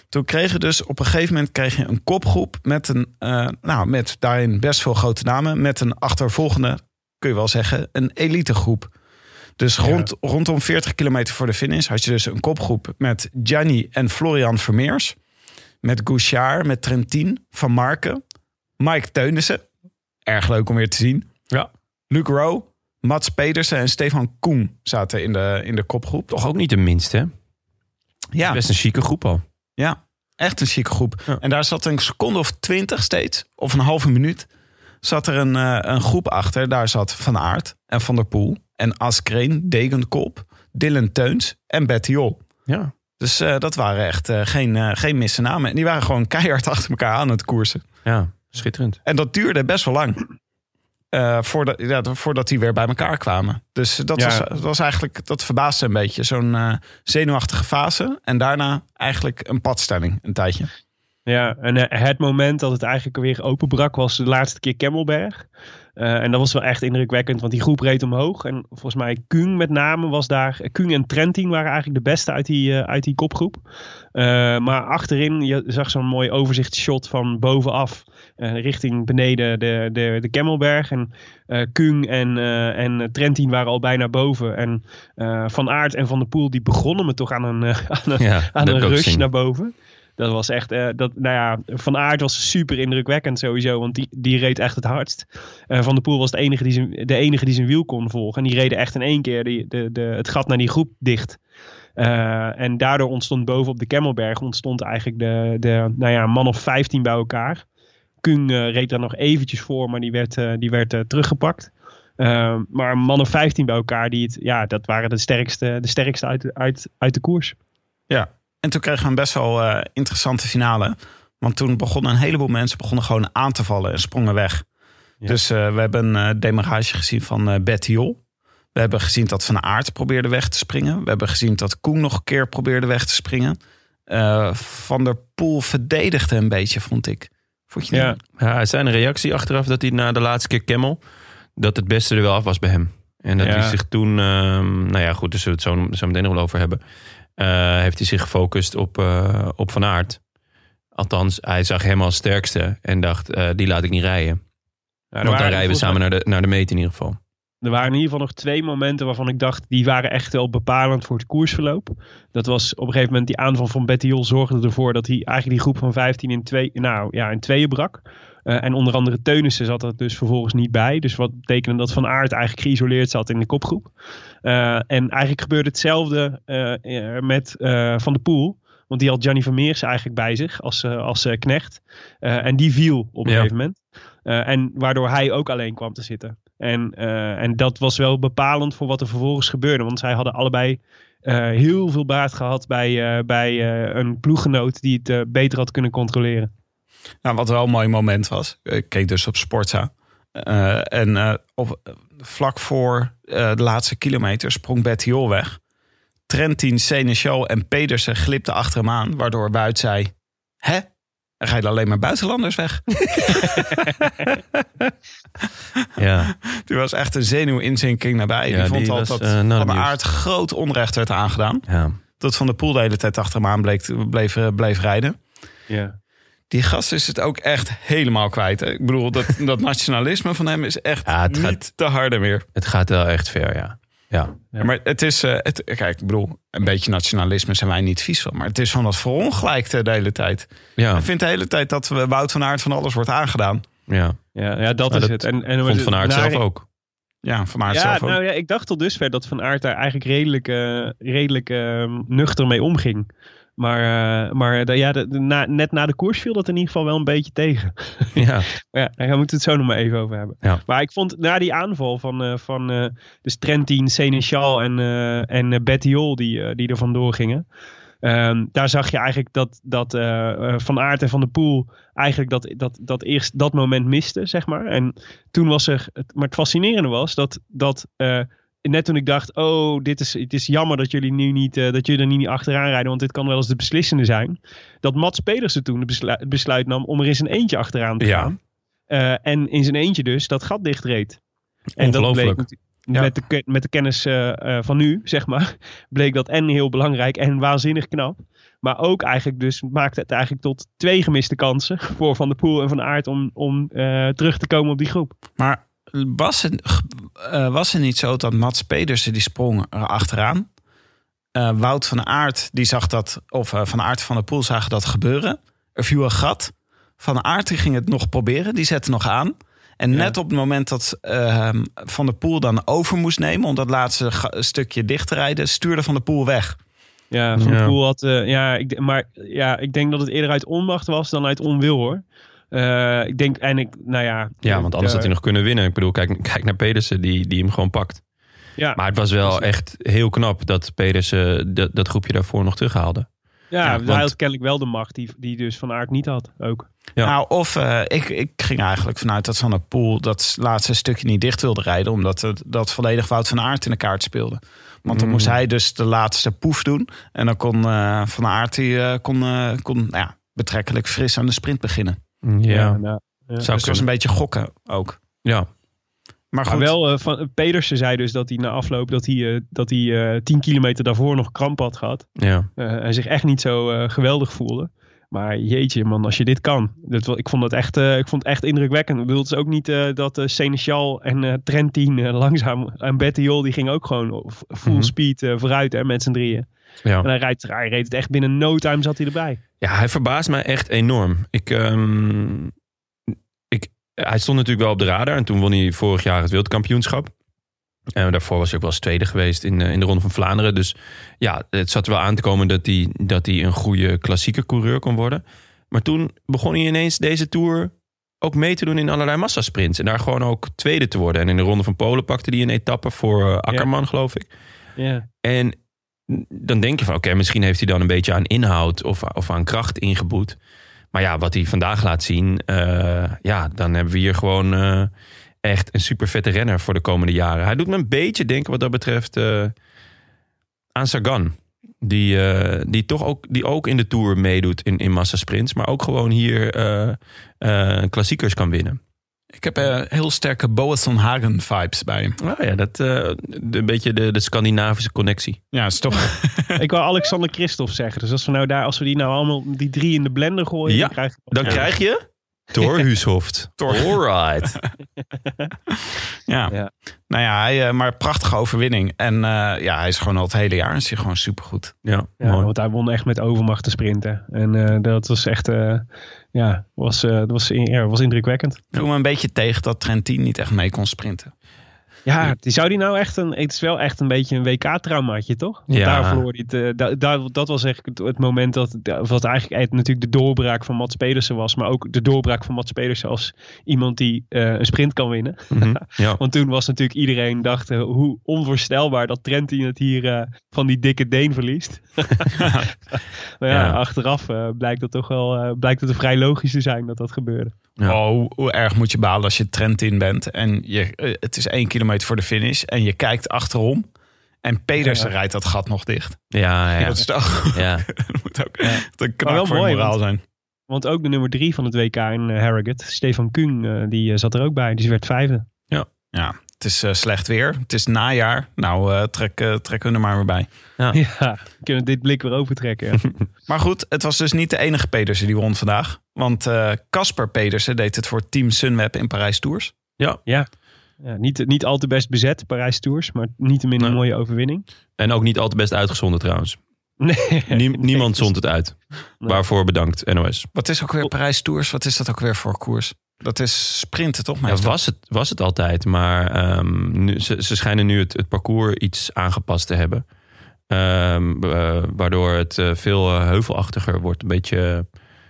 Toen kreeg je dus op een gegeven moment kreeg je een kopgroep met een, eh, nou, met daarin best veel grote namen. Met een achtervolgende, kun je wel zeggen, een elitegroep. Dus rond, rondom 40 kilometer voor de finish had je dus een kopgroep met Gianni en Florian Vermeers. Met Gouchard, met Trentin, Van Marken, Mike Teunissen. Erg leuk om weer te zien. Ja. Luc Rowe, Mats Pedersen en Stefan Koen zaten in de, in de kopgroep. Toch ook niet de minste, hè? Ja, Best een chique groep al. Ja, echt een chique groep. Ja. En daar zat een seconde of twintig steeds, of een halve minuut, zat er een, eh, een groep achter. Daar zat Van Aert en Van der Poel en Askreen, Degenkop, Dylan Teuns en Bettiol. Ja. Dus eh, dat waren echt eh, geen, geen misse namen. En die waren gewoon keihard achter elkaar aan het koersen. Ja, schitterend. En dat duurde best wel lang. Eh, voordat, ja, voordat die weer bij elkaar kwamen. Dus dat, Ja. was, dat was eigenlijk, dat verbaasde een beetje. Zo'n eh, zenuwachtige fase. En daarna eigenlijk een padstelling, een tijdje. Ja, en eh, het moment dat het eigenlijk weer openbrak was de laatste keer Kemmelberg. En dat was wel echt indrukwekkend, want die groep reed omhoog. En volgens mij Kung met name was daar. Kung en Trentin waren eigenlijk de beste uit die, uit die kopgroep. Maar achterin, je zag zo'n mooi overzichtsshot van bovenaf. Eh, richting beneden de, de, de Kemmelberg. En eh Kung en, eh, en Trentin waren al bijna boven. En Van Aert en Van der Poel die begonnen me toch aan een, aan een, Ja, aan rush naar boven. Dat was echt, dat, nou ja, Van Aert was super indrukwekkend sowieso, want die, die reed echt het hardst. Van der Poel was de enige, die zijn, de enige die zijn wiel kon volgen. En die reden echt in één keer die, de, de, het gat naar die groep dicht. En daardoor ontstond bovenop de Kemmelberg ontstond eigenlijk de, de nou ja, een man of 15 bij elkaar. Kung eh, reed daar nog eventjes voor, maar die werd, eh, die werd eh, teruggepakt. Eh, maar een man of 15 bij elkaar, die het, ja, dat waren de sterkste, de sterkste uit, uit, uit de koers. Ja. En toen kregen we een best wel interessante finale. Want toen begonnen een heleboel mensen begonnen gewoon aan te vallen en sprongen weg. Ja. Dus we hebben een demarage gezien van eh Bettiol. We hebben gezien dat Van Aert probeerde weg te springen. We hebben gezien dat Koen nog een keer probeerde weg te springen. Van der Poel verdedigde een beetje, vond ik. Vond je Ja. Ja, zijn reactie achteraf dat hij na de laatste keer Kemmel... dat het beste er wel af was bij hem. En dat Ja. hij zich toen... ehm, nou ja, goed, daar zullen we het zo, zo meteen nog wel over hebben. Eh, heeft hij zich gefocust op, eh, op Van Aert. Althans, hij zag hem als sterkste en dacht, eh, die laat ik niet rijden. Ja, Want dan rijden we samen naar de, naar de meet in ieder geval. Er waren in ieder geval nog twee momenten waarvan ik dacht, die waren echt wel bepalend voor het koersverloop. Dat was op een gegeven moment die aanval van Bettiol zorgde ervoor dat hij eigenlijk die groep van 15 in, twee, nou, ja, in tweeën brak. Eh, en onder andere Teunissen zat er dus vervolgens niet bij. Dus wat betekende dat Van Aert eigenlijk geïsoleerd zat in de kopgroep. Eh, en eigenlijk gebeurde hetzelfde eh, met Van der Poel. Want die had Gianni Vermeers eigenlijk bij zich als, als knecht. En die viel op een Ja. gegeven moment. En waardoor hij ook alleen kwam te zitten. En, eh, en dat was wel bepalend voor wat er vervolgens gebeurde. Want zij hadden allebei eh, heel veel baat gehad bij, eh, bij een ploeggenoot die het beter had kunnen controleren. Nou, wat wel een mooi moment was. Ik keek dus op Sportza. En vlak voor de laatste kilometer sprong Bettiol weg. Trentin, Seneschal en Pedersen glipten achter hem aan. Waardoor Wout zei... Hè? Er rijden alleen maar buitenlanders weg. Ja, Die was echt een zenuwinzinking nabij. Ja, die vond die al was, dat Van der amused. Aert groot onrecht werd aangedaan. ja. Dat Van der Poel de hele tijd achter hem aan bleek, bleef, eh, bleef rijden. Ja. Die gast is het ook echt helemaal kwijt. hè. Ik bedoel, dat, dat nationalisme van hem is echt Ja, niet gaat- te harde meer. Het gaat wel echt ver, ja. Ja, Ja. Maar het is, eh, het, kijk, ik bedoel, een beetje nationalisme zijn wij niet vies van. Maar het is van dat verongelijkte de hele tijd. ja, Ik vind de hele tijd dat we Wout van Aert van alles wordt aangedaan. ja. Ja, ja, dat Maar is dat het. En, en Vond Van Aert naar- zelf ook. Ja, van Aert Ja, zelf ook. nou ja, ik dacht tot dusver dat Van Aert daar eigenlijk redelijk, eh, redelijk eh, nuchter mee omging. Maar, eh, maar de- ja, de, de- na, net na de koers viel dat in ieder geval wel een beetje tegen. Ja, Maar ja, daar moeten we het zo nog maar even over hebben. Ja. Maar ik vond na die aanval van, eh van eh dus Trentin, Seneschal en, eh en eh, Bettiol die, eh, die er vandoor gingen. Ehm, daar zag je eigenlijk dat, dat eh, eh, Van Aert en Van der Poel eigenlijk dat, dat, dat eerst dat moment misten, zeg maar. En toen was er, het, maar het fascinerende was dat, dat eh, net toen ik dacht, oh, dit is, het is jammer dat jullie nu niet, eh, dat jullie er niet achteraan rijden, want dit kan wel eens de beslissende zijn. Dat Mats Pedersen toen het besluit nam om er in zijn eentje achteraan te Ja. gaan. Eh, en in zijn eentje dus dat gat dichtreed. En dat bleek Ja. met, de, met de kennis eh, van nu, zeg maar, bleek dat en heel belangrijk en waanzinnig knap. Maar ook eigenlijk dus maakte het eigenlijk tot twee gemiste kansen voor Van der Poel en Van Aert om, om terug te komen op die groep. Maar was het, eh, was het niet zo dat Mats Pedersen die sprong er achteraan? Eh, Wout van Aert die zag dat, of eh, Van Aert Van der Poel zagen dat gebeuren. Er viel een gat. Van Aert die ging het nog proberen, die zette nog aan. En Ja. net op het moment dat eh, Van der Poel dan over moest nemen om dat laatste stukje dicht te rijden, stuurde Van der Poel weg. Ja, Van der Ja. Poel had, eh, ja, ik, maar ja, ik denk dat het eerder uit onmacht was dan uit onwil hoor. Eh, ik denk, en ik, nou ja. ja want anders eh, had hij nog kunnen winnen. Ik bedoel, kijk, kijk naar Pedersen, die, die hem gewoon pakt. Ja, Maar het was wel echt heel knap dat Pedersen dat, dat groepje daarvoor nog terughaalde. ja, ja, hij want- had kennelijk wel de macht die, die dus Van Aert niet had ook. Ja. Nou, of eh, ik, ik ging eigenlijk vanuit dat Van der Poel dat laatste stukje niet dicht wilde rijden. Omdat het, dat volledig Wout van Aert in de kaart speelde. Want dan Mm. moest hij dus de laatste poef doen. En dan kon eh, Van Aert die, eh, kon, eh, kon nou ja, betrekkelijk fris aan de sprint beginnen. Ja, nou, ja. zou Dus het was een beetje gokken ook. Ja, Maar goed, Maar wel, eh, van, Pedersen zei dus dat hij na afloop dat hij, eh, dat hij eh, 10 kilometer daarvoor nog kramp had gehad. ja. Eh, en zich echt niet zo eh, geweldig voelde. Maar jeetje man, als je dit kan. Dat, ik, vond dat echt, eh, ik vond het echt indrukwekkend. Ik bedoel, het is ook niet eh, dat uh, Seneschal en eh, Trentin eh, langzaam... En Bettiol, die ging ook gewoon full Mhm. speed eh, vooruit hè, met z'n drieën. Ja. En hij, rijdt, hij reed het echt binnen no time zat hij erbij. Ja, hij verbaast mij echt enorm. Ik, ehm, ik, hij stond natuurlijk wel op de radar. En toen won hij vorig jaar het wereldkampioenschap. En daarvoor was hij ook wel eens tweede geweest in, eh, in de Ronde van Vlaanderen. Dus ja, het zat er wel aan te komen dat hij, dat hij een goede klassieke coureur kon worden. Maar toen begon hij ineens deze Tour ook mee te doen in allerlei massasprints. En daar gewoon ook tweede te worden. En in de Ronde van Polen pakte hij een etappe voor eh, Akkerman, geloof ik. Ja, En dan denk je van, oké, misschien heeft hij dan een beetje aan inhoud of, of aan kracht ingeboet. Maar ja, wat hij vandaag laat zien, eh, ja, dan hebben we hier gewoon eh, echt een super vette renner voor de komende jaren. Hij doet me een beetje denken wat dat betreft eh, aan Sagan. Die, die toch ook, die ook in de Tour meedoet in, in massasprints. Maar ook gewoon hier klassiekers kan winnen. Ik heb eh, heel sterke Boasson Hagen vibes bij hem. Nou ja, dat, eh, de, een beetje de, de Scandinavische connectie. Ja, is toch... ik wou Alexander Christophe zeggen. Dus als we, nou daar, als we die nou allemaal, die drie in de blender gooien... Ja, dan krijg Dan Ja. krijg je Thor Huushoft. Alright. ja. Ja. Nou ja, hij, eh, maar prachtige overwinning. En eh, ja, hij is gewoon al het hele jaar is hij gewoon supergoed. Ja, Ja, mooi. want hij won echt met overmacht te sprinten. En eh, dat was echt, eh, ja, was, eh, was, ja, was indrukwekkend. Ik viel me een beetje tegen dat Trentin niet echt mee kon sprinten. Ja, die zou die nou echt een, het is wel echt een beetje een WK-traumaatje, toch? Want Ja. Daar verloor hij het, eh, da- dat was echt het, moment dat, wat eigenlijk echt natuurlijk de doorbraak van Mats Pedersen was. Maar ook de doorbraak van Mats Pedersen als iemand die eh, een sprint kan winnen. Mhm, ja. Want toen was natuurlijk iedereen dacht eh, hoe onvoorstelbaar dat Trentin het hier van die dikke Deen verliest. maar ja, Ja. achteraf blijkt het toch wel blijkt het vrij logisch te zijn dat dat gebeurde. Ja. Oh, hoe, erg moet je balen als je Trentin bent en je, eh, het is één kilometer voor de finish en je kijkt achterom en Pedersen Ja. rijdt dat gat nog dicht. Ja, ja. Dat is toch ja. dat moet ook Ja. een Maar wel voor mooi, moraal want- zijn. Want ook de nummer drie van het WK in eh, Harrogate, Stefan Kuhn, eh, die zat er ook bij. Die werd vijfde. Ja, het is eh, slecht weer. Het is najaar. Nou, eh, trek, eh, trekken we er maar weer bij. Ja, we kunnen dit blik weer overtrekken. ja. Maar goed, het was dus niet de enige Pedersen die won vandaag. Want eh, Casper Pedersen deed het voor Team Sunweb in Parijs Tours. Ja, niet, niet al te best bezet, Parijs Tours, maar niettemin een Nee. mooie overwinning. En ook niet al te best uitgezonden trouwens. Nee, Nie- niemand zond het uit. Nee. Waarvoor bedankt, NOS. Wat is ook weer Parijs Tours? Wat is dat ook weer voor koers? Dat is sprinten, toch? Ja, was, het, was het altijd, maar ehm, nu, ze, ze schijnen nu het, het parcours iets aangepast te hebben. Ehm, eh, waardoor het eh, veel eh, heuvelachtiger wordt. Een beetje,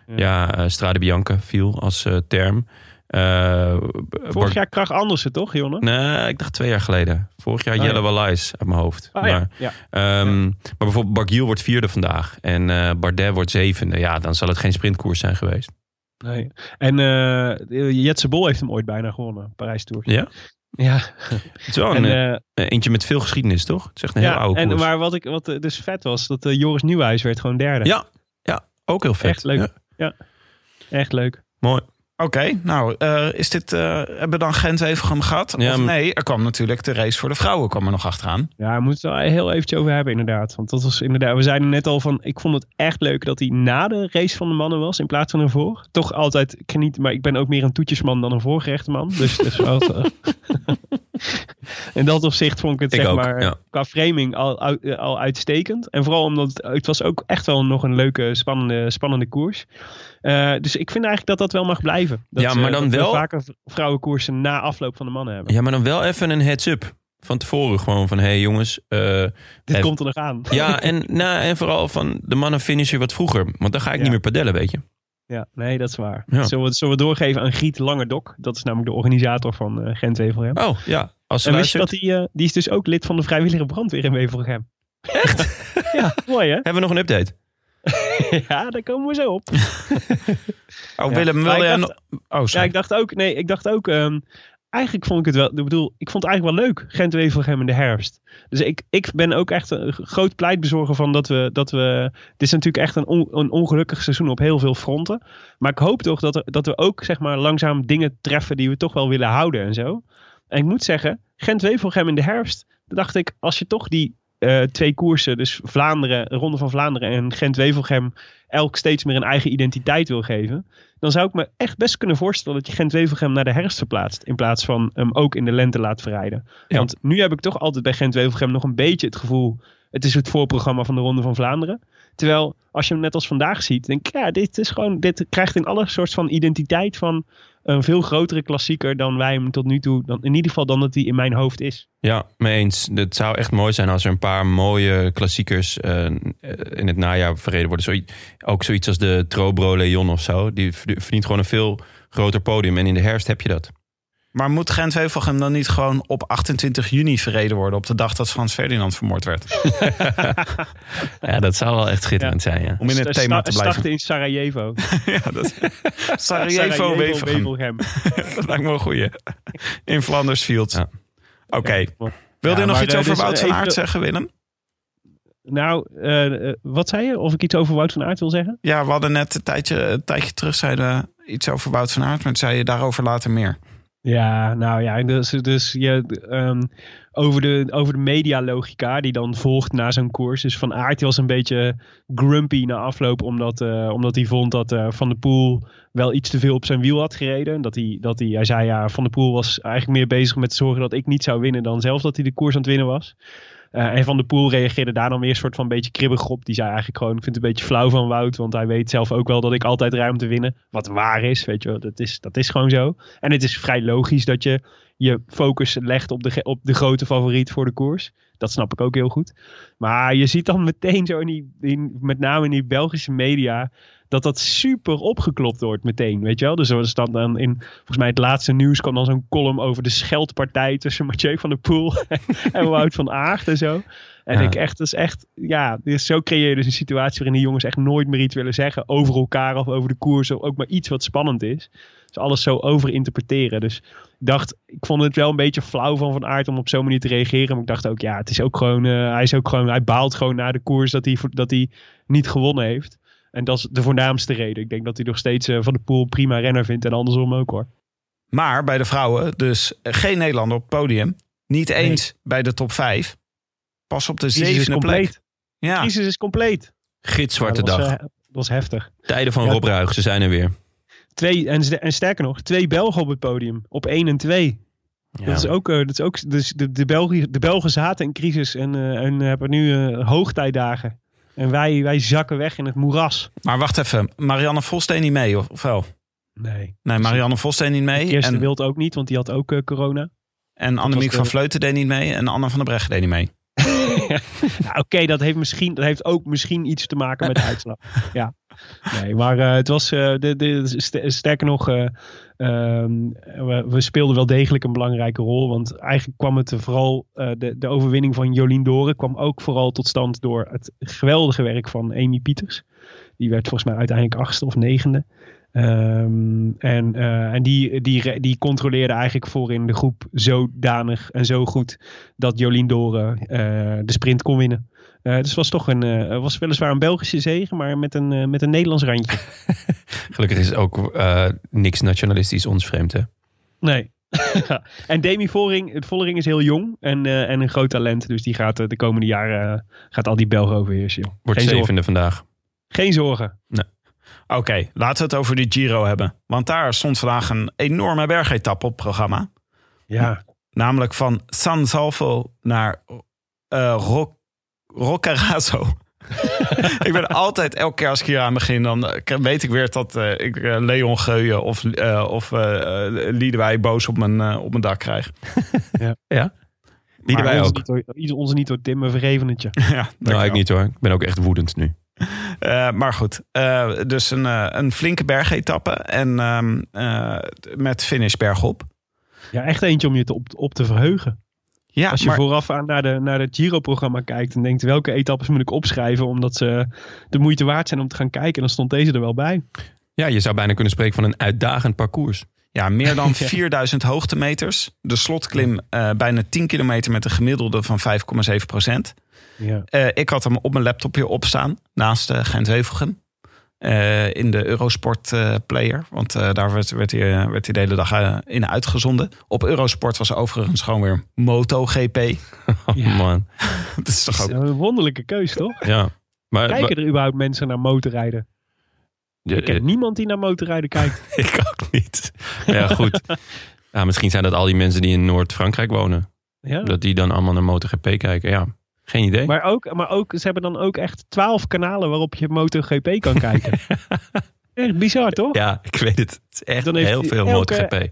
Ja. ja, ja Strade Bianca viel als eh, term. Vorig Bar- jaar Krach Andersen, toch, Jonne? Nee, ik dacht twee jaar geleden. Vorig jaar Oh, ja. Jelle Wallais uit mijn hoofd. Oh, maar, ja. ja. ehm, maar bijvoorbeeld Barguil wordt vierde vandaag. En eh, Bardet wordt zevende. Ja, dan zal het geen sprintkoers zijn geweest. Nee. En eh Jetse Bol heeft hem ooit bijna gewonnen, Parijs Tour. Ja? Ja. Het is wel En, een, eh, eh, eentje met veel geschiedenis, toch? Het is echt een heel oude en, koers. maar wat, ik, wat dus vet was, dat Joris Nieuwhuis werd gewoon derde. Ja, ja, ook heel vet. Echt leuk. Ja, Echt leuk. mooi. Oké, nou, eh, is dit, eh, hebben we dan Gent-Wevelgem gehad? Ja, of nee, er kwam natuurlijk de race voor de vrouwen kwam er nog achteraan. Ja, we moeten het wel heel eventjes over hebben inderdaad. Want dat was inderdaad, we zeiden net al van, ik vond het echt leuk dat hij na de race van de mannen was in plaats van ervoor. Toch altijd, ik geniet, maar ik ben ook meer een toetjesman dan een voorgerechte man. Dus, dus wel, eh, in dat opzicht vond ik het Ik zeg ook, maar ja. qua framing al, eh, al uitstekend. En vooral omdat het, was ook echt wel nog een leuke, spannende, spannende koers. Eh, dus ik vind eigenlijk dat dat wel mag blijven. Dat, Ja, maar dan dat we wel- vaker vrouwenkoersen na afloop van de mannen hebben. Ja, maar dan wel even een heads-up. Van tevoren gewoon van, hé hey jongens. eh, Dit even- komt er nog aan. ja, en, nou, en vooral van de mannen finishen wat vroeger. Want dan ga ik Ja. niet meer padellen, weet je. Ja, nee, dat is waar. Ja. Zullen, we, zullen we doorgeven aan Griet Langerdok? Dat is namelijk de organisator van eh Gent-Wevelgem. Oh, ja. Als ze en wist je luistert, dat hij, eh, die is dus ook lid van de vrijwillige brandweer in Wevelgem. Echt? ja, mooi hè? hebben we nog een update. ja, daar komen we zo op. Oh, Ja. Willem, wil jij... dacht- Oh, Ja, sorry. ik dacht ook, nee, ik dacht ook, ehm, eigenlijk vond ik het wel, ik bedoel, ik vond het eigenlijk wel leuk, Gent-Wevelgem in de herfst. Dus ik, ik ben ook echt een groot pleitbezorger van dat we, dat we, het is natuurlijk echt een, on- een ongelukkig seizoen op heel veel fronten. Maar ik hoop toch dat, er, dat we ook, zeg maar, langzaam dingen treffen die we toch wel willen houden en zo. En ik moet zeggen, Gent-Wevelgem in de herfst, dan dacht ik, als je toch die eh, twee koersen, dus Vlaanderen, Ronde van Vlaanderen en Gent-Wevelgem, elk steeds meer een eigen identiteit wil geven, dan zou ik me echt best kunnen voorstellen dat je Gent-Wevelgem naar de herfst verplaatst. In plaats van hem ook in de lente laat verrijden. Ja. Want nu heb ik toch altijd bij Gent-Wevelgem nog een beetje het gevoel, het is het voorprogramma van de Ronde van Vlaanderen. Terwijl als je hem net als vandaag ziet, denk ik, ja, dit is gewoon, dit krijgt in alle soort van identiteit van een veel grotere klassieker dan wij hem tot nu toe, dan, in ieder geval dan dat hij in mijn hoofd is. Ja, mee eens. Het zou echt mooi zijn als er een paar mooie klassiekers eh, in het najaar verreden worden. Ook zoiets als de Trobro Leon of zo. Die verdient gewoon een veel groter podium. En in de herfst heb je dat. Maar moet Gent-Wevelgem dan niet gewoon op 28 juni verreden worden... op de dag dat Frans Ferdinand vermoord werd? Ja, dat zou wel echt schitterend zijn, ja. Om in het thema te blijven. Starten in Sarajevo. ja, dat... Sarajevo, Wevelgem. Wevelgem. Dat lijkt me wel een goeie. In Flanders Fields. Ja. Oké. Ja, Wilde je nog iets over dus, Wout van Aert zeggen, Willem? Nou, eh, eh, wat zei je? Of ik iets over Wout van Aert wil zeggen? Ja, we hadden net een tijdje, een tijdje terug zeiden we iets over Wout van Aert... maar zei je daarover later meer. Ja, nou ja, dus, dus je, ehm, over, de, over de medialogica die dan volgt na zo'n koers. Dus Van Aert was een beetje grumpy na afloop, omdat, eh, omdat hij vond dat eh, Van der Poel wel iets te veel op zijn wiel had gereden. Dat hij, dat hij, hij zei ja, Van der Poel was eigenlijk meer bezig met zorgen dat ik niet zou winnen dan zelf dat hij de koers aan het winnen was. Eh, en Van der Poel reageerde daar dan weer een soort van beetje kribbig op. Die zei eigenlijk gewoon, ik vind het een beetje flauw van Wout. Want hij weet zelf ook wel dat ik altijd rij om te winnen. Wat waar is, weet je wel. Dat is, dat is gewoon zo. En het is vrij logisch dat je je focus legt op de, op de grote favoriet voor de koers. Dat snap ik ook heel goed. Maar je ziet dan meteen zo in die, met name in die Belgische media, dat dat super opgeklopt wordt meteen, weet je wel. Dus er staat dan in, volgens mij het laatste nieuws kwam dan zo'n column over de scheldpartij tussen Mathieu van der Poel en Wout van Aert en zo. En Ja. ik echt, dat is echt, ja, dus zo creëer je dus een situatie waarin die jongens echt nooit meer iets willen zeggen over elkaar of over de koers of ook maar iets wat spannend is. Dus alles zo overinterpreteren. Dus ik dacht, ik vond het wel een beetje flauw van Van Aert om op zo'n manier te reageren. Maar ik dacht ook, ja, het is ook gewoon, eh, hij is ook gewoon, hij baalt gewoon na de koers dat hij, dat hij niet gewonnen heeft. En dat is de voornaamste reden. Ik denk dat hij nog steeds eh, Van de Poel prima renner vindt en andersom ook hoor. Maar bij de vrouwen dus geen Nederlander op het podium. Niet eens bij de top 5. Pas op de Crisis is zevende plek. compleet. Ja, Crisis is compleet. Gitzwarte Ja, dat was, dag. eh, dat was heftig. Tijden van Ja. Rob Ruig, ze zijn er weer. Twee, en, en sterker nog, twee Belgen op het podium. Op 1 en 2. Ja. Dat is ook, eh, dat is ook dus de, de, België, de Belgen zaten in crisis en, eh, en hebben nu eh, hoogtijdagen. En wij, wij zakken weg in het moeras. maar wacht even. Marianne Vos deed niet mee, of, of wel? Nee. Nee, Marianne Vos deed niet mee. Eerste En, Wild ook niet, want die had ook eh, corona. en Annemiek van de- Vleuten deed niet mee. En Anne van der Breggen deed niet mee. Oké, dat heeft misschien, dat heeft ook misschien iets te maken met de uitslag. ja. Nee, maar eh, het was, eh, de, de, st- sterker nog, eh, ehm, we, speelden wel degelijk een belangrijke rol. Want eigenlijk kwam het vooral, de, de overwinning van Jolien Doren kwam ook vooral tot stand door het geweldige werk van Amy Pieters. Die werd volgens mij uiteindelijk achtste of negende. Ehm, en en die, die, die controleerde eigenlijk voor in de groep zodanig en zo goed dat Jolien Doren de sprint kon winnen. Eh, dus het was toch een, eh, was weliswaar een Belgische zege, maar met een, eh, met een Nederlands randje. Gelukkig is ook niks nationalistisch ons vreemd, hè? Nee. en Demi Vollering, Vollering is heel jong en, en een groot talent. Dus die gaat de komende jaren gaat al die Belgen overheersen. Joh. Wordt Geen zorgen. zevende vandaag. Geen zorgen. Oké, laten we het over die Giro hebben. Want daar stond vandaag een enorme bergetappe op programma. Ja. Namelijk van San Salvo naar Ro- Roccaraso. ik ben altijd, elke keer als ik hier aan begin, dan eh, weet ik weer dat eh, ik eh, Leon Geuyen of, eh of Liedewij boos op mijn, op mijn dak krijg. Die Maar wij ons ook. Niet door, ons niet door Tim, we vergeven het je. ja, Nou, ik niet hoor. Ik ben ook echt woedend nu. Eh, maar goed, eh, dus een, eh, een flinke bergetappe en ehm, eh, met finish bergop. Ja, echt eentje om je te op, op te verheugen. Ja, Als je maar, vooraf aan naar, de, naar het Giro-programma kijkt en denkt welke etappes moet ik opschrijven omdat ze de moeite waard zijn om te gaan kijken, dan stond deze er wel bij. Ja, je zou bijna kunnen spreken van een uitdagend parcours. ja, meer dan 4000 hoogtemeters. De slotklim eh, bijna 10 kilometer met een gemiddelde van 5,7 procent. Ja. Eh, ik had hem op mijn laptopje opstaan naast uh, Gent-Wevelgem. Eh, in de Eurosport eh, player. Want eh, daar werd, werd, hij, werd hij de hele dag in uitgezonden. Op Eurosport was overigens gewoon weer MotoGP. Oh Ja. man. Dat is toch Dat is ook... een wonderlijke keus, toch? Ja. Maar, Kijken er überhaupt mensen naar motorrijden? maar- Ik ken niemand die naar motorrijden kijkt. ik ook niet. Maar ja, goed. Ja, misschien zijn dat al die mensen die in Noord-Frankrijk wonen. Ja. Dat die dan allemaal naar MotoGP kijken. Ja, geen idee. Maar, ook, maar ook, ze hebben dan ook echt twaalf kanalen waarop je MotoGP kan kijken. echt bizar, toch? Ja, ik weet het. Het is echt Dan heeft heel veel elke- MotoGP.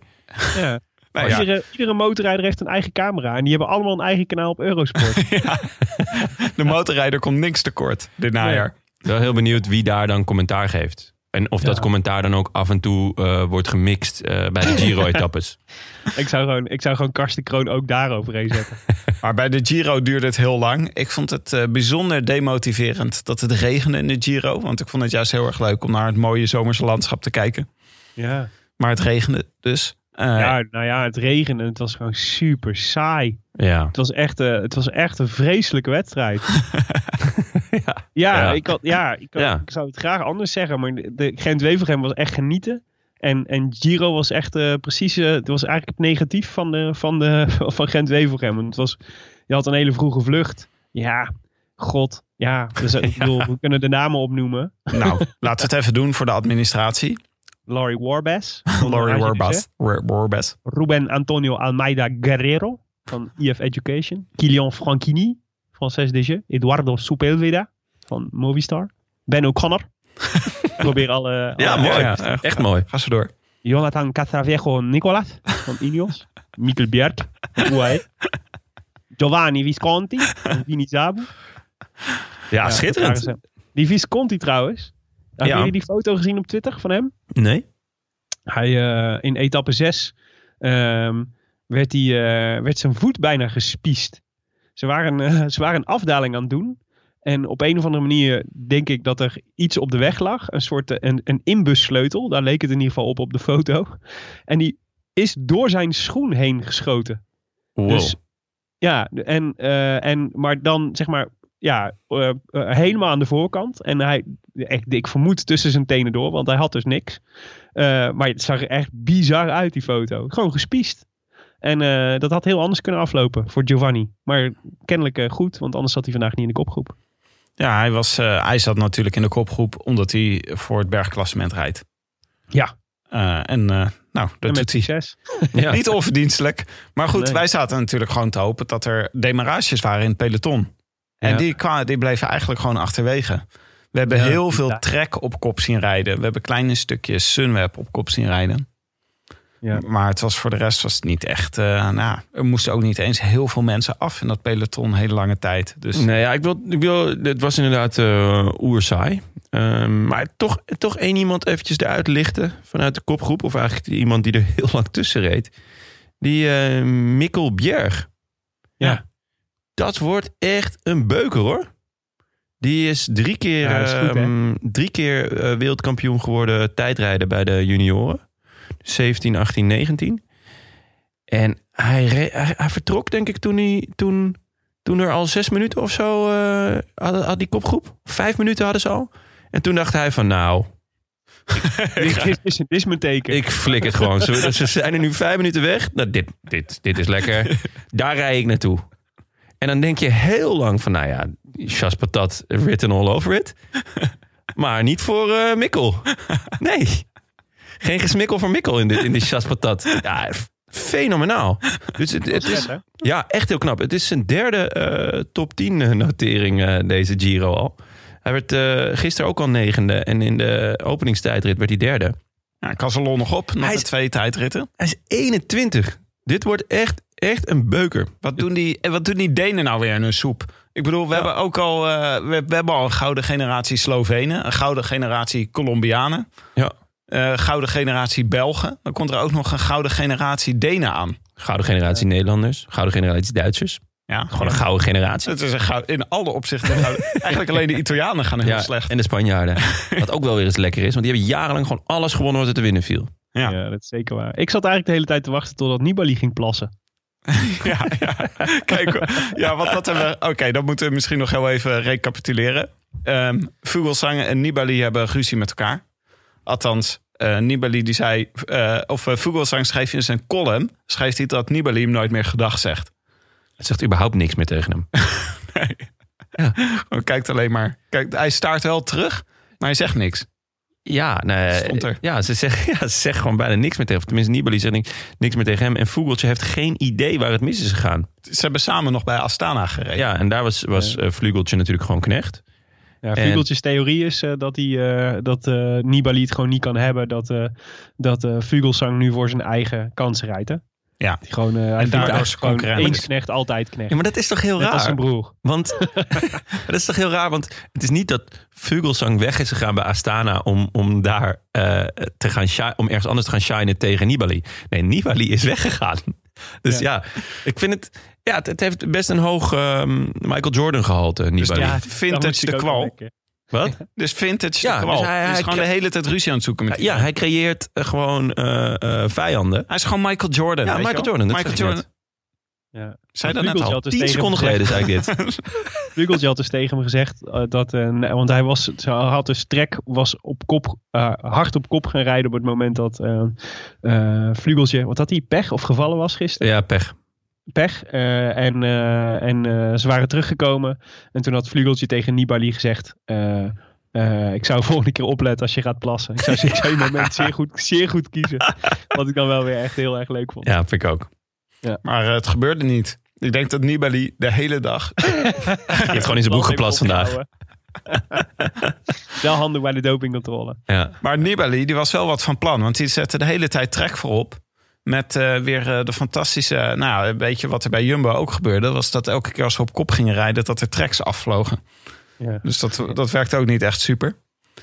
Ja. Nou ja, Iedere, iedere motorrijder heeft een eigen camera. En die hebben allemaal een eigen kanaal op Eurosport. de motorrijder komt niks tekort dit najaar. Wel heel benieuwd wie daar dan commentaar geeft. En of dat commentaar dan ook af en toe eh, wordt gemixt eh, bij de Giro-etappes. ik, zou gewoon, ik zou gewoon Karsten Kroon ook daaroverheen zetten. Maar bij de Giro duurde het heel lang. Ik vond het eh, bijzonder demotiverend dat het regende in de Giro. Want ik vond het juist heel erg leuk om naar het mooie zomerse landschap te kijken. Ja. Maar het regende dus. Eh, ja, nou ja, het regende. en Het was gewoon super saai. Ja. Het was echt, eh, het was echt een vreselijke wedstrijd. ja, ja, Ja. Ik, had, ja, ik, had- Ja. ik zou het graag anders zeggen. Maar de, de Gent-Wevelgem was echt genieten. En, en Giro was echt eh, precies... eh, het was eigenlijk het negatief van, de, van, de, van Gent-Wevelgem. Want Het was, je had een hele vroege vlucht. Ja, god. Ja, dus, ik bedoel, we kunnen de namen opnoemen. Nou, laten we het even doen voor de administratie. Laurie Warbas. van Laurie AG Warbas. War- Warbas. Ruben Antonio Almeida Guerrero van IF Education. Kilian Franchini, Frances DG. Eduardo Sepulveda van Movistar. Ben O'Connor. Probeer alle... Ja, alle- mooi. ja, echt mooi. Ga zo door. Jonathan Catravejo Nicolas van Ineos. Mikkel Bjerg van UAE. Giovanni Visconti van Vinizabu. Ja, Ja, schitterend. ze. Die Visconti trouwens. Hebben Ja. jullie die foto gezien op Twitter van hem? Nee? Hij, eh, in etappe 6 ehm, werd, hij, eh, werd zijn voet bijna gespiest. Ze waren, eh, ze waren een afdaling aan het doen. En op een of andere manier denk ik dat er iets op de weg lag. Een soort eh, een, een inbussleutel. Daar leek het in ieder geval op op de foto. En die is door zijn schoen heen geschoten. Wow. Dus ja, en, eh, en, maar dan zeg maar, ja, helemaal aan de voorkant. En hij, echt, ik vermoed tussen zijn tenen door, want hij had dus niks. Maar het zag er echt bizar uit, die foto. Gewoon gespiest. En eh, dat had heel anders kunnen aflopen voor Giovanni. Maar kennelijk eh, goed, want anders zat hij vandaag niet in de kopgroep. Ja, hij, was, eh, hij zat natuurlijk in de kopgroep omdat hij voor het bergklassement rijdt. Ja, en nou, dat en met doet hij succes. ja. niet onverdienstelijk. Maar goed, Nee. wij zaten natuurlijk gewoon te hopen dat er demarages waren in het peloton. En Ja. die, die bleven eigenlijk gewoon achterwege. We hebben Ja, heel veel trek op kop zien rijden. We hebben kleine stukjes Sunweb op kop zien rijden. Ja. Maar het was voor de rest was het niet echt... eh, nou, er moesten ook niet eens heel veel mensen af in dat peloton een hele lange tijd. Dus Nee, ja, ik wil, ik wil, het was inderdaad oerzaai. Ehm, maar toch, toch één iemand eventjes eruit lichten vanuit de kopgroep. Of eigenlijk iemand die er heel lang tussen reed. Die eh Mikkel Bjerg. Ja. Dat wordt echt een beuker hoor. Die is drie keer, Ja, dat is goed, hè? ehm, drie keer wereldkampioen geworden tijdrijden bij de junioren. 17, 18, 19. En hij, re- hij, hij vertrok denk ik toen, hij, toen, toen er al zes minuten of zo eh, had, had die kopgroep. Vijf minuten hadden ze al. En toen dacht hij van nou, dit, is, is mijn teken. ik flik het gewoon. Ze, ze zijn er nu vijf minuten weg. Nou, dit, dit, dit is lekker. Daar rij ik naartoe. En dan denk je heel lang van, nou ja, Chas Patat, written all over it. Maar niet voor eh, Mikkel. Nee. Geen gesmikkel voor Mikkel in de, in de Chas Patat. Ja, fenomenaal. Dus het, het is, ja, echt heel knap. Het is zijn derde eh, top 10 notering eh, deze Giro al. Hij werd eh, gisteren ook al negende. En in de openingstijdrit werd hij derde. ja, Casalon nog op, nog Hij de twee tijdritten. Hij is 21. Dit wordt echt, echt een beuker. Wat doen, die, wat doen die Denen nou weer in hun soep? Ik bedoel, we hebben ook al, eh, we, we hebben al een gouden generatie Slovenen, een gouden generatie Colombianen, Ja. Eh gouden generatie Belgen. Dan komt er ook nog een gouden generatie Denen aan. Gouden generatie Nederlanders. Gouden generatie Duitsers. Ja, Gewoon een gouden generatie. Het is een gouden, in alle opzichten. Eigenlijk alleen de Italianen gaan heel Ja, slecht. en de Spanjaarden. Wat ook wel weer eens lekker is. Want die hebben jarenlang gewoon alles gewonnen wat er te winnen viel. Ja. Ja, dat is zeker waar. Ik zat eigenlijk de hele tijd te wachten totdat Nibali ging plassen. Ja, ja. Kijk, ja, wat dat hebben we. Oké, dan moeten we misschien nog heel even recapituleren. Ehm Vogelsang en Nibali hebben ruzie met elkaar. Althans, eh, Nibali die zei, eh, of uh, Vogelsang schreef in zijn column, schreef hij dat Nibali hem nooit meer gedag zegt. Het zegt überhaupt niks meer tegen hem. Hij kijkt alleen maar, kijk, hij staart wel terug, maar hij zegt niks. Ja, nee, ja, ze zeggen, ja, ze gewoon bijna niks meer tegen hem. Tenminste, Nibali zegt niks, niks meer tegen hem. En Vogeltje heeft geen idee waar het mis is gegaan. Ze hebben samen nog bij Astana gereden. Ja, en daar was, was eh, Vlugeltje natuurlijk gewoon knecht. Ja, En- Vugeltjes theorie is eh, dat, hij, eh, dat eh, Nibali het gewoon niet kan hebben. Dat, dat Vugelsang nu voor zijn eigen kansen rijdt. Hè? Ja. Die gewoon, eh hij daardoor is concurrent. eens knecht, altijd knecht. Ja, maar dat is toch heel Net als raar? zijn broer. Want dat is toch heel raar, want het is niet dat Vugelsang weg is gegaan bij Astana om, om daar te gaan om ergens anders te gaan shinen tegen Nibali. Nee, Nibali is weggegaan. Dus ja, ik vind het, ja, het, het heeft best een hoog ehm, Michael Jordan gehalte, Nibali. ja, vintage de kwal. Wat? Dus vintage Ja, de kwal. dus hij- hij, is gewoon de hele tijd ruzie aan het zoeken met Ja, hij creëert eh, gewoon eh, eh, vijanden. Hij is gewoon Michael Jordan. Ja, weet je Michael? Jordan, dat Michael Jordan. Ja. Zei dat net al. had dus Tien seconden geleden zei ik dit. Vlugeltje had dus tegen hem gezegd dat, eh, nee, want hij was, had dus trek, was op kop, eh, hard op kop gaan rijden op het moment dat Vlugeltje, wat had hij, pech of gevallen was gisteren? Ja, pech. Pech. eh, en eh, en eh, ze waren teruggekomen en toen had Vlugeltje tegen Nibali gezegd, eh, eh, ik zou volgende keer opletten als je gaat plassen. Ik zou, ik zou je moment zeer goed, zeer goed kiezen. Wat ik dan wel weer echt heel erg leuk vond. Ja, vind ik ook. Maar eh, het gebeurde niet. Ik denk dat Nibali de hele dag... Je hebt gewoon in zijn broek geplast vandaag. Wel handig bij de dopingcontrole. Ja. Maar Nibali die was wel wat van plan. Want die zette de hele tijd trek voorop. Met eh, weer eh, de fantastische... Nou, ja, weet je wat er bij Jumbo ook gebeurde? Was dat elke keer als ze op kop gingen rijden... dat er treks afvlogen. Ja. Dus dat, dat werkte ook niet echt super.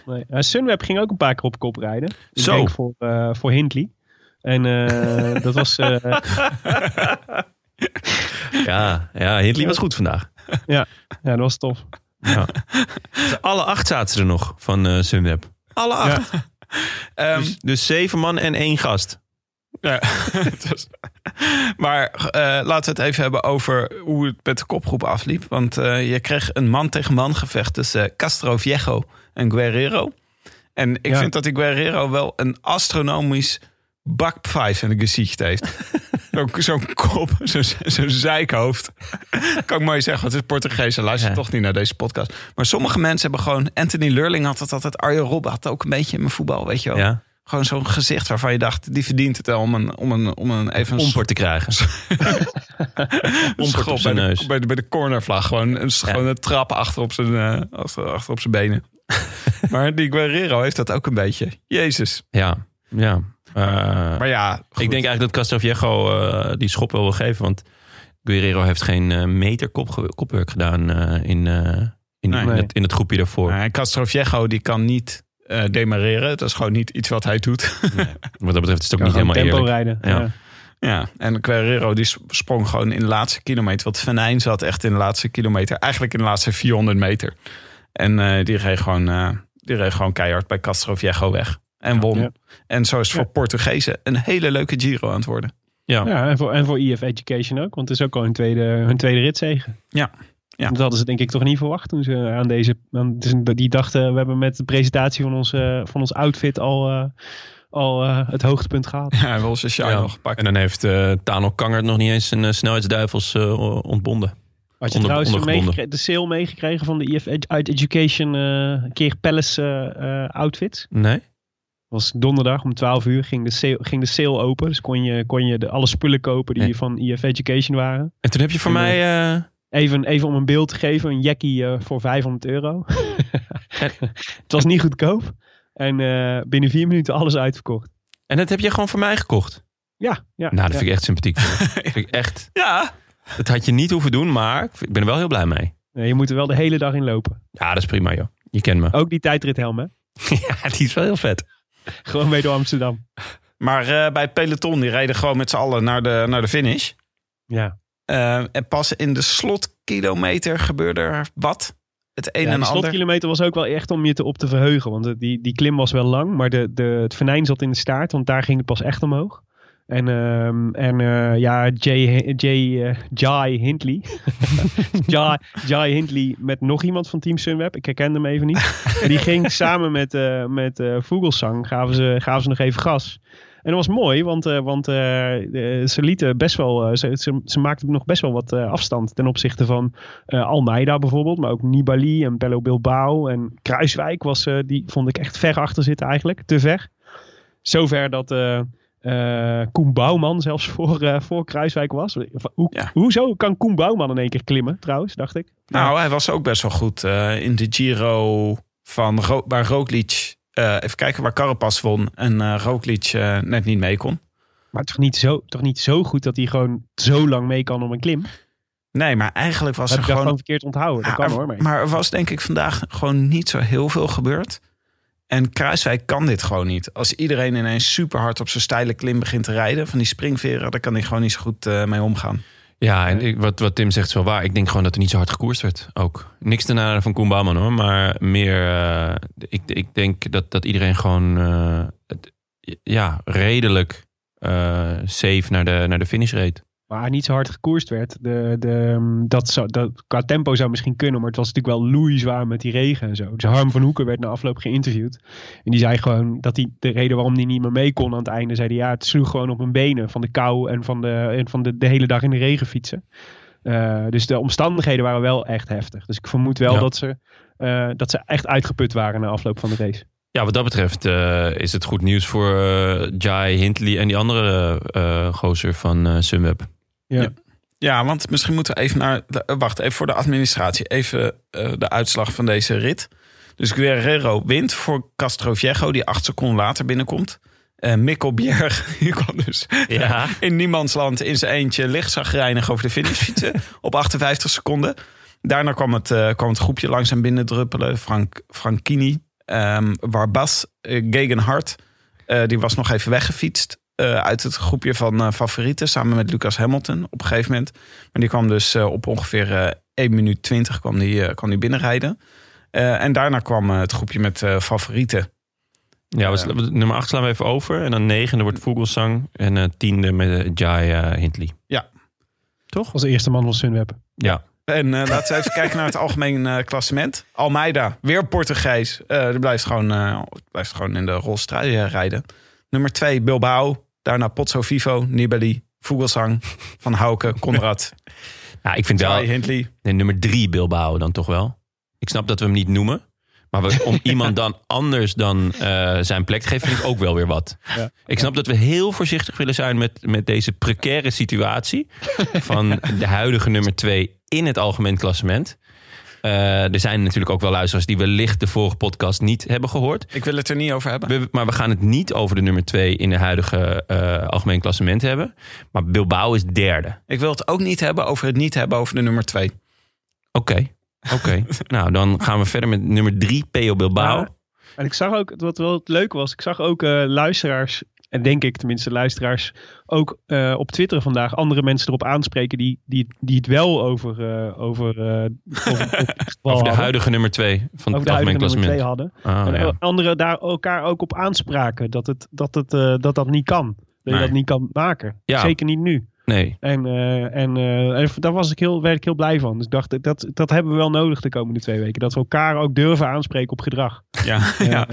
Nee. Uh, Sunweb ging ook een paar keer op kop rijden. Ik Zo. denk voor, eh, voor Hindley. En eh, dat was... eh, Ja, ja, Hindley was goed vandaag. ja, dat was tof. Ja. Alle acht zaten er nog van eh Sunweb. Alle acht. Ehm, Dus, dus zeven man en één gast. Ja, maar eh, laten we het even hebben over hoe het met de kopgroep afliep. Want eh, je kreeg een man-tegen-man gevecht tussen Castro Viejo en Guerrero. En ik Ja. vind dat die Guerrero wel een astronomisch bakpvijf in het gezicht heeft. Zo'n kop, zo'n zo'n zeikhoofd. kan ik mooi zeggen, want het is Portugees. Ze luisteren Ja. toch niet naar deze podcast. Maar sommige mensen hebben gewoon... Anthony Lurling had het altijd. Arjen Robben had het ook een beetje in mijn voetbal, weet je wel. Ja. Gewoon zo'n gezicht waarvan je dacht, die verdient het wel om een, om een, om een even een Omper te krijgen. schop op zijn bij de-. Bij de, bij de cornervlag. Gewoon een, gewoon een trap achter op zijn, eh, achter, achter op zijn benen. maar die Guerrero heeft dat ook een beetje. Jezus. Ja, ja. Eh, Maar ja, goed. ik denk eigenlijk dat Castroviejo eh die schop wel wil geven. Want Guerrero heeft geen meter kop, kopwerk gedaan in, in, Nee. in, het, in het groepje daarvoor. Uh, Castroviejo die kan niet eh, demareren. Dat is gewoon niet iets wat hij doet. Wat dat betreft is het ook niet helemaal tempo eerlijk. rijden. Ja. Ja. ja, en Guerrero die sprong gewoon in de laatste kilometer. Want Venijn zat echt in de laatste kilometer. Eigenlijk in de laatste 400 meter. En eh, die, reed gewoon, eh, die reed gewoon keihard bij Castroviejo weg. En won. Ja. En zo is het voor Portugezen een hele leuke Giro aan het worden. Ja. Ja, en voor, en voor EF Education ook. Want het is ook al hun tweede, hun tweede ritzegen. Ja. Ja. Dat hadden ze denk ik toch niet verwacht toen ze aan deze... Aan, dus die dachten, we hebben met de presentatie van ons, eh, van ons outfit al, eh, al eh, het hoogtepunt gehaald. Ja, hij wil zijn shine Ja. nog gepakt. En dan heeft eh Tano Kangert nog niet eens zijn eh, snelheidsduivels ontbonden. Had je Onder- trouwens de sale meegekregen van de EF Ed- Ed- Education eh keer Palace outfits? Nee? was donderdag om 12 uur ging de sale, ging de sale open. Dus kon je, kon je de, alle spullen kopen die Nee. van EF Education waren. En toen heb je voor En, mij... Even, even om een beeld te geven, een jackie eh, voor 500 euro. Het was niet goedkoop. En eh, binnen vier minuten alles uitverkocht. en dat heb je gewoon voor mij gekocht. Ja, ja. Nou, dat ja. vind ik echt sympathiek. dat vind ik echt... Ja, Dat had je niet hoeven doen, maar ik ben er wel heel blij mee. Nee, je moet er wel de hele dag in lopen. Ja, dat is prima, joh. Je kent me. Ook die tijdrithelm, hè? ja, die is wel heel vet. Gewoon mee door Amsterdam. maar eh, bij het peloton die reden gewoon met z'n allen naar de, naar de finish. Ja. Eh, en pas in de slotkilometer gebeurde er wat. Het een Ja, en de ander. slotkilometer was ook wel echt om je te op te verheugen. Want die, die klim was wel lang, maar de, de, het venijn zat in de staart. Want daar ging het pas echt omhoog. En, ehm, en eh, ja, Jay, Jay, eh, Jai Hindley. Jai, Jai Hindley met nog iemand van Team Sunweb. Ik herkende hem even niet. En die ging samen met, eh met Vogelsang, gaven ze, gaven ze nog even gas. En dat was mooi, want, eh, want eh, ze lieten best wel, eh, ze, ze, ze maakten nog best wel wat afstand ten opzichte van Almeida bijvoorbeeld, maar ook Nibali en Bello Bilbao en Kruiswijk was, die vond ik echt ver achter zitten eigenlijk, te ver. Zover dat Koen Bouwman zelfs voor, voor Kruiswijk was. Hoe, Ja. Hoezo kan Koen Bouwman in één keer klimmen trouwens, dacht ik. Nou, hij was ook best wel goed in de Giro van Ro waar Roglic... eh, even kijken waar Carapaz won en eh Roglic eh, net niet mee kon. Maar toch niet, zo, toch niet zo goed dat hij gewoon zo lang mee kan om een klim. Nee, maar eigenlijk was er daar gewoon... gewoon verkeerd onthouden. Dat Ja, kan hoor. Maar, Maar er was denk ik vandaag gewoon niet zo heel veel gebeurd. En Kruiswijk kan dit gewoon niet. Als iedereen ineens super hard op zijn steile klim begint te rijden... van die springveren, daar kan hij gewoon niet zo goed mee omgaan. Ja, en ik, wat, wat Tim zegt is wel waar. Ik denk gewoon dat er niet zo hard gekoerst werd. Ook. Niks ten nadele van Koen Bouwman hoor. Maar meer, eh, ik, ik denk dat, dat iedereen gewoon eh, het, ja, redelijk eh, safe naar de, naar de finish reed. Maar niet zo hard gekoerst werd. De, de, mm, dat zou, dat, qua tempo zou misschien kunnen. Maar het was natuurlijk wel loeizwaar met die regen en zo. Dus Harm van Hoeken werd na afloop geïnterviewd. En die zei gewoon dat hij de reden waarom hij niet meer mee kon aan het einde. Zei hij ja, het sloeg gewoon op mijn benen van de kou en van de, en van de, de hele dag in de regen fietsen. Eh, dus de omstandigheden waren wel echt heftig. Dus ik vermoed wel Ja. dat, ze, eh, dat ze echt uitgeput waren na afloop van de race. Ja, wat dat betreft eh, is het goed nieuws voor Jai Hindley en die andere gozer van Sunweb. Ja, want misschien moeten we even naar... de- eh, wacht, even voor de administratie. Even eh, de uitslag van deze rit. Dus Guerrero wint voor Castroviejo... die acht seconden later binnenkomt. Eh Mikkel Bjerg, die kwam dus Ja. in niemandsland in zijn eentje licht zagrijnig over de finish fietsen op 58 seconden. Daarna kwam het, kwam het groepje langzaam binnendruppelen. Frank, Frankini, ehm Warbas, eh, Gegenhard. eh, die was nog even weggefietst eh, uit het groepje van eh, favorieten. Samen met Lucas Hamilton op een gegeven moment. Maar die kwam dus eh, op ongeveer eh 1 minuut 20 kwam die, kwam die binnenrijden. Eh, en daarna kwam het groepje met eh, favorieten. Ja, nummer 8 slaan we even over. En dan negende wordt Vogelsang. En eh, tiende met eh, Jai eh, Hindley. Als de eerste man van Sunweb. Ja. En eh, laten we even kijken naar het algemeen eh, klassement. Almeida, weer Portugees. Eh die blijft gewoon, eh, blijft gewoon in de eh, rijden. Nummer twee, Bilbao. Daarna Pozzo Vivo, Nibali, Vogelsang, Van Houken, Conrad, Nou, ik vind wel... Jai Hindley. Nee, nummer drie Bilbao dan toch wel. Ik snap dat we hem niet noemen. Maar we- om iemand dan anders dan eh, zijn plek te geven, vind ik ook wel weer wat. Ja. Ik snap dat we heel voorzichtig willen zijn met, met deze precaire situatie. Van de huidige nummer twee in het algemeen klassement. Eh, er zijn natuurlijk ook wel luisteraars die wellicht de vorige podcast niet hebben gehoord. Ik wil het er niet over hebben. We- maar we gaan het niet over de nummer 2 in de huidige eh, algemeen klassement hebben. Maar Bilbao is derde. Ik wil het ook niet hebben over het niet hebben over de nummer twee. Oké, oké. nou, dan gaan we verder met nummer 3, Peo Bilbao. Ja. En ik zag ook, wat wel het leuke was, ik zag ook eh, luisteraars, en denk ik tenminste luisteraars, ook eh, op Twitter vandaag andere mensen erop aanspreken die, die, die het wel over, eh, over, eh, over, de huidige nummer 2 van over het de algemeen klassement. hadden. Ah, en ja. anderen daar elkaar ook op aanspraken dat het, dat, het, dat dat niet kan. Dat je dat niet kan maken. Ja. Zeker niet nu. Nee, En, en, eh, en daar was ik heel, werd ik heel blij van. Dus ik dacht, dat, dat hebben we wel nodig de komende twee weken. Dat we elkaar ook durven aanspreken op gedrag. Ja, ja.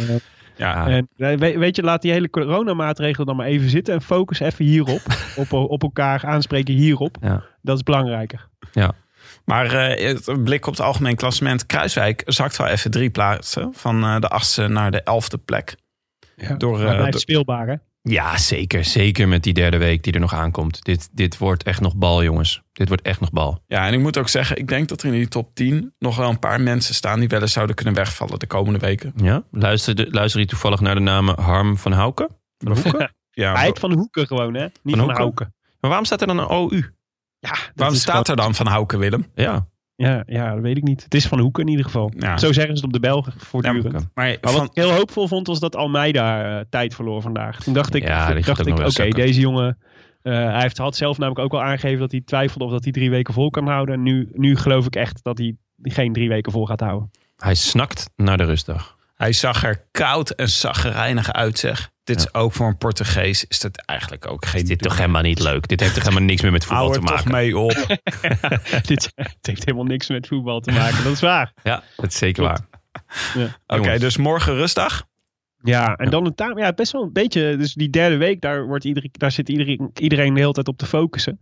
Ja. en eh, we- weet je, laat die hele coronamaatregelen dan maar even zitten. En focus even hierop. op, op elkaar aanspreken hierop. Ja. Dat is belangrijker. Maar eh, het blik op het algemeen klassement. Kruiswijk zakt wel even drie plaatsen. Van eh, de achtste naar de elfde plek. Ja. Door, eh, blijft door- speelbaar, hè? Ja, zeker. Zeker met die derde week die er nog aankomt. Dit, dit wordt echt nog bal, jongens. Dit wordt echt nog bal. Ja, en ik moet ook zeggen, ik denk dat er in die top 10 nog wel een paar mensen staan die wel eens zouden kunnen wegvallen de komende weken. Ja? Luister, de, luister je toevallig naar de namen Harm van Houken? Van Hoeken? Ja, van Hoeken gewoon, hè? Niet van, Hoeken? Houken. Maar waarom staat er dan een OU? Ja, waarom staat er dan van Houken, Willem? Ja, Ja, ja, dat weet ik niet. Het is van Hoeken in ieder geval. Ja. Zo zeggen ze het op de Belgen voortdurend. Maar Maar van, wat ik heel hoopvol vond, was dat Almeida eh, tijd verloor vandaag. Toen dacht ik, Ja, dacht ik oké, deze jongen... eh, hij heeft, had zelf namelijk ook al aangegeven dat hij twijfelde of dat hij drie weken vol kan houden. En nu, nu geloof ik echt dat hij geen drie weken vol gaat houden. hij snakt naar de rustdag. hij zag er koud en zaggerijnig uit, zeg. Dit is ook voor een Portugees, is dat eigenlijk ook geen... Dit is toch helemaal niet leuk? Dit heeft toch helemaal niks meer met voetbal Hou te toch maken? mee op. Dit heeft helemaal niks met voetbal te maken, dat is waar. Ja, dat is zeker Klopt. waar. Oké, Jongens. dus morgen rustdag. Ja, en dan een. Ja, best wel een beetje. Dus die derde week, daar, wordt iedereen, daar zit iedereen, iedereen de hele tijd op te focussen.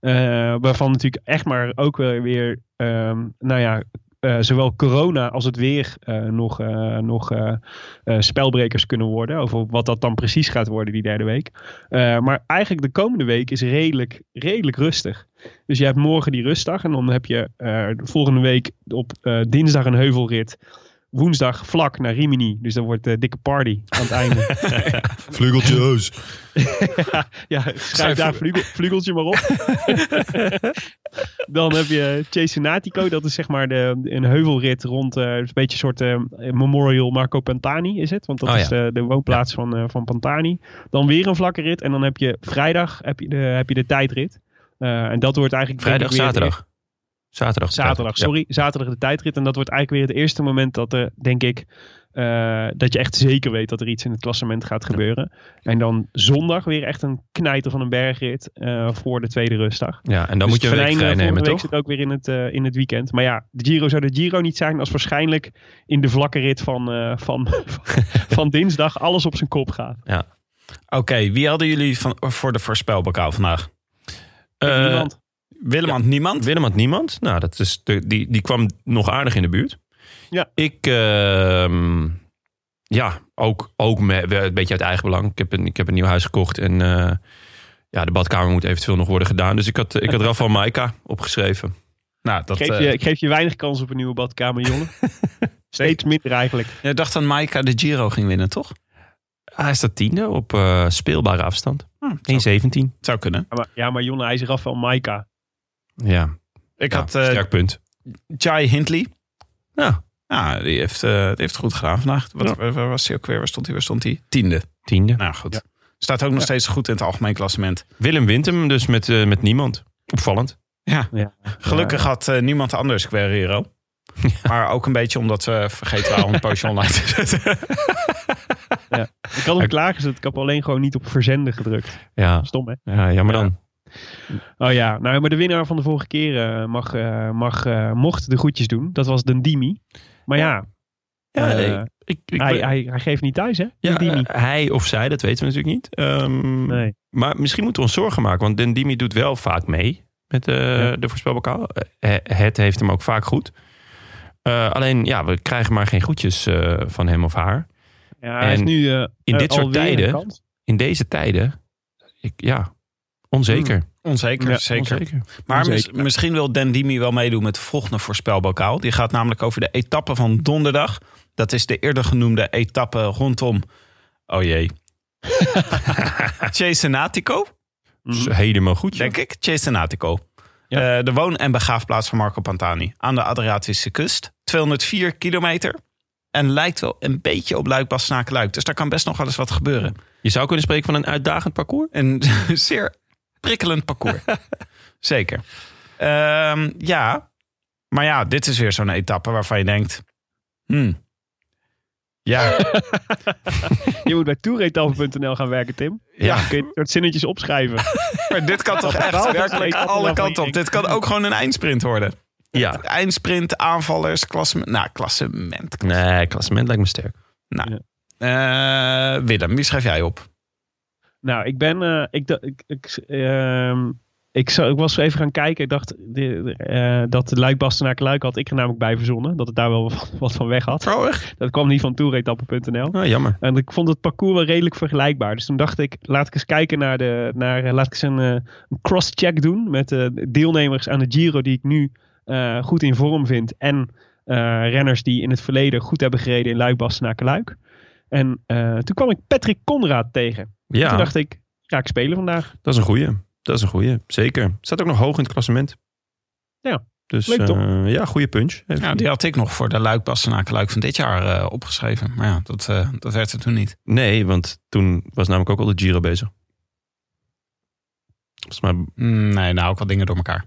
Eh, waarvan natuurlijk echt maar ook wel weer, ehm, nou ja, eh, zowel corona als het weer eh, nog, eh, nog spelbrekers kunnen worden. Over wat dat dan precies gaat worden die derde week. Maar eigenlijk de komende week is redelijk, redelijk rustig. Dus je hebt morgen die rustdag en dan heb je de volgende week op dinsdag een heuvelrit. Woensdag vlak naar Rimini. Dus dan wordt de dikke party aan het einde. Vlugeltjes. ja, schrijf daar vlugel, vlugeltje maar op. dan heb je Cesenatico. Dat is zeg maar de, een heuvelrit rond eh, een beetje een soort eh, Memorial Marco Pantani is het. Want dat Oh ja. is de, de woonplaats van, eh, van Pantani. Dan weer een vlakke rit. En dan heb je vrijdag heb je de, heb je de tijdrit. Eh, en dat wordt eigenlijk... Vrijdag, zaterdag. Zaterdag. Zaterdag. Ja. sorry. Zaterdag de tijdrit. En dat wordt eigenlijk weer het eerste moment dat er, denk ik, eh, dat je echt zeker weet dat er iets in het klassement gaat gebeuren. En dan zondag weer echt een knijter van een bergrit eh, voor de tweede rustdag. Ja, en dan Dus moet je een week vrij nemen, week toch? zit ook weer in het, eh, in het weekend. Maar ja, de Giro zou de Giro niet zijn als waarschijnlijk in de vlakke rit van, eh, van, van dinsdag alles op zijn kop gaat. Oké, wie hadden jullie van, voor de voorspelbokaal vandaag? Niemand. Willem had niemand. Willem had niemand. Nou, dat is de, die, die kwam nog aardig in de buurt. Ja. Ik, ehm, ja, ook, ook met, een beetje uit eigen belang. Ik heb een, ik heb een nieuw huis gekocht en eh, ja, de badkamer moet eventueel nog worden gedaan. Dus ik had, ik had Rafael Maika opgeschreven. Nou, dat, geef, eh, je, ik geef je weinig kans op een nieuwe badkamer, jongen. Steeds minder eigenlijk. je dacht dat Maika de Giro ging winnen, toch? Hij staat tiende op eh, speelbare afstand. Hm, zou, 1,17. zou kunnen. Ja, maar, ja, maar Jonne, hij is Rafael Maika. Ja, Ik ja, had eh sterk punt. Jai Hindley. Ja, Ja, die heeft, eh, die heeft goed gedaan vandaag. Wat, waar, waar was hij ook weer? Waar stond hij? Waar stond hij? Tiende. tiende. Nou goed. Staat ook nog steeds goed in het algemeen klassement. Willem wint hem dus met, eh, met niemand. Opvallend. Ja, Ja. gelukkig had eh, niemand anders Guerrero. Maar ook een beetje omdat we vergeten waren om een poosje online te zetten. Ik had hem klaargezet. Ik heb alleen gewoon niet op verzenden gedrukt. Ja, Stom, hè? ja jammer Ja. dan. Oh ja, nou, maar de winnaar van de vorige keer eh, mag, eh, mag, eh, mocht de groetjes doen. Dat was Dendimi. Maar ja, Ja, ik, ik, hij, hij, hij geeft niet thuis, hè? ja, hij of zij, dat weten we natuurlijk niet. Ehm, nee. Maar misschien moeten we ons zorgen maken. Want Dendimi doet wel vaak mee met Ja. de voorspelbokaal. Het heeft hem ook vaak goed. Alleen, ja, we krijgen maar geen groetjes eh, van hem of haar. Ja, hij is En nu eh, in dit soort tijden-. In deze tijden, ik, ja, onzeker. Onzeker, Ja, zeker. Onzeker. Maar mis- Onzeker. misschien wil Dan Dimi wel meedoen met de volgende voorspelbokaal. Die gaat namelijk over de etappe van donderdag. Dat is de eerder genoemde etappe rondom... Oh jee. Cesenatico, Dus helemaal goed. denk ik. Cesenatico. Ja. Eh, de woon- en begraafplaats van Marco Pantani. Aan de Adriatische kust. 204 kilometer. En lijkt wel een beetje op luik bastenaken luik Dus daar kan best nog wel eens wat gebeuren. Je zou kunnen spreken van een uitdagend parcours. Een zeer prikkelend parcours. Zeker. Ehm, ja, maar ja, dit is weer zo'n etappe waarvan je denkt... Hmm, ja, Je moet bij toeretappe.nl gaan werken, Tim. ja, Kun je het zinnetjes opschrijven. maar dit kan toch echt werkelijk alle kanten op. Dit kan ook gewoon een eindsprint worden. Ja. Eindsprint, aanvallers, klassement. Nou, klassement. Nee, klassement lijkt me sterk. Nou, eh, Willem, wie schrijf jij op? Nou, ik ben. eh, ik, ik, ik, ehm, ik, zou, ik was even gaan kijken. Ik dacht de, eh, dat de Luik Bastenaken Luik had ik er namelijk bij verzonnen. Dat het daar wel wat, wat van weg had. Oh, echt? Dat kwam niet van toeretappe.nl. Oh, jammer. En ik vond het parcours wel redelijk vergelijkbaar. Dus toen dacht ik, laat ik eens kijken naar de. Naar, eh, laat ik eens een, een cross-check doen met de deelnemers aan de Giro die ik nu goed in vorm vind. En renners die in het verleden goed hebben gereden in Luik Bastenaken Luik. En toen kwam ik Patrick Conrad tegen. Ja, Toen dacht ik, ga ik spelen vandaag. dat is een goeie. Dat is een goeie. Zeker. Staat ook nog hoog in het klassement. Ja. Dus Leuk, toch? eh, ja, goede punch. Ja, die had ik nog voor de luik luik van dit jaar eh, opgeschreven. Maar ja, dat, eh, dat werd er toen niet. Nee, want toen was namelijk ook al de Giro bezig. Volgens mij Mm, nee, nou ook wel dingen door elkaar.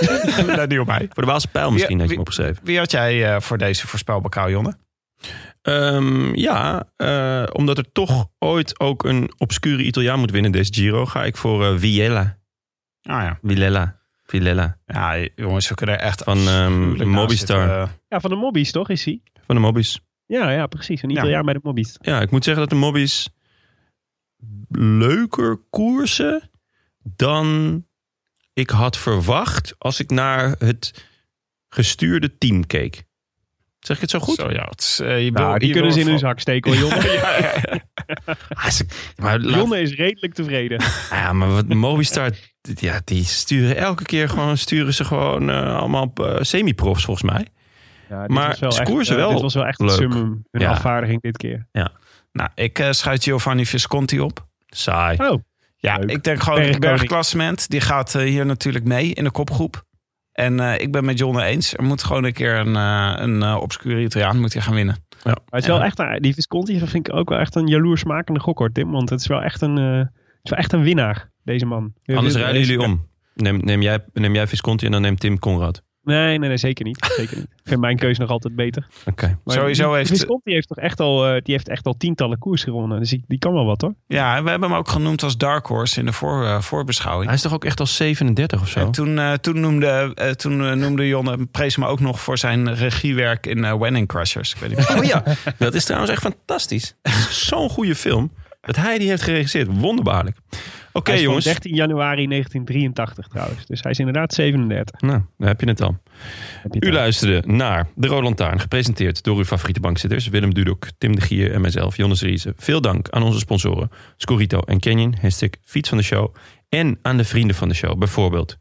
dat niet op mij. voor de Waalse pijl misschien Wie- had je hem opgeschreven. Wie had jij eh, voor deze voorspelbokaal, Jonne? Ehm, ja, eh, omdat er toch ooit ook een obscure Italiaan moet winnen deze Giro, ga ik voor eh Viella. Ah ja. Villela. Villela. Ja, jongens, we kunnen er echt Van, ehm, naast Mobistar. zitten. Eh, Ja, van de Mobbies toch is hij? Van de Mobbies. Ja, ja, precies. Een Ja. Italiaan bij de Mobbies. Ja, ik moet zeggen dat de Mobbies leuker koersen dan ik had verwacht als ik naar het gestuurde team keek. Zeg ik het zo goed? Zo, ja, het is, eh, je Nou, die je kunnen ze in hun zak steken hoor, Jonne. ja, ja, ja. Ah, ze- maar, laat- Jonne is redelijk tevreden. ja, maar wat Mobistar, ja, die sturen elke keer gewoon, sturen ze gewoon eh, allemaal eh, semi-profs volgens mij. Ja, dit Maar was wel ze echt, koersen eh, wel Dit was wel echt een leuk. summum. Een Ja. afvaardiging dit keer. Nou, ik eh schuit Giovanni Visconti op. Saai. Oh, Ja, Leuk. ik denk gewoon bergklassement. Die gaat hier natuurlijk mee in de kopgroep. En eh, ik ben met John eens. Er moet gewoon een keer een, eh, een eh, obscure Italiaan moet gaan winnen. maar het is wel echt, een- die Visconti dat vind ik ook wel echt een jaloersmakende gok hoor, Tim. Want het is wel echt een, eh, het is wel echt een winnaar, deze man. Anders rijden jullie om. Neem, neem, jij, neem jij Visconti en dan neemt Tim Conrad. Nee, nee, nee, zeker niet. Zeker niet. Ik vind mijn keuze nog altijd beter. Oké. Maar Sowieso die- heeft- Visconti heeft toch echt al, eh, die heeft echt al tientallen koers gewonnen. Dus die, die kan wel wat hoor. Ja, en we hebben hem ook genoemd als Dark Horse in de voor, eh, voorbeschouwing. Hij is toch ook echt al 37 of zo? En toen, eh, toen, noemde, eh, toen noemde Jonne prees me ook nog voor zijn regiewerk in eh Wedding Crashers. Ik weet niet. Oh ja, dat is trouwens echt fantastisch. Zo'n goede film. Dat hij die heeft geregisseerd. Wonderbaarlijk. Oké jongens. van 13 januari 1983 trouwens. Dus hij is inderdaad 37. Nou, daar heb je het je het U al. luisterde naar De Rode Lantaarn. Gepresenteerd door uw favoriete bankzitters. Willem Dudok, Tim de Gier en mijzelf, Jonas Riese. Veel dank aan onze sponsoren. Scorito en Canyon. Hashtag fiets van de show. En aan de vrienden van de show. Bijvoorbeeld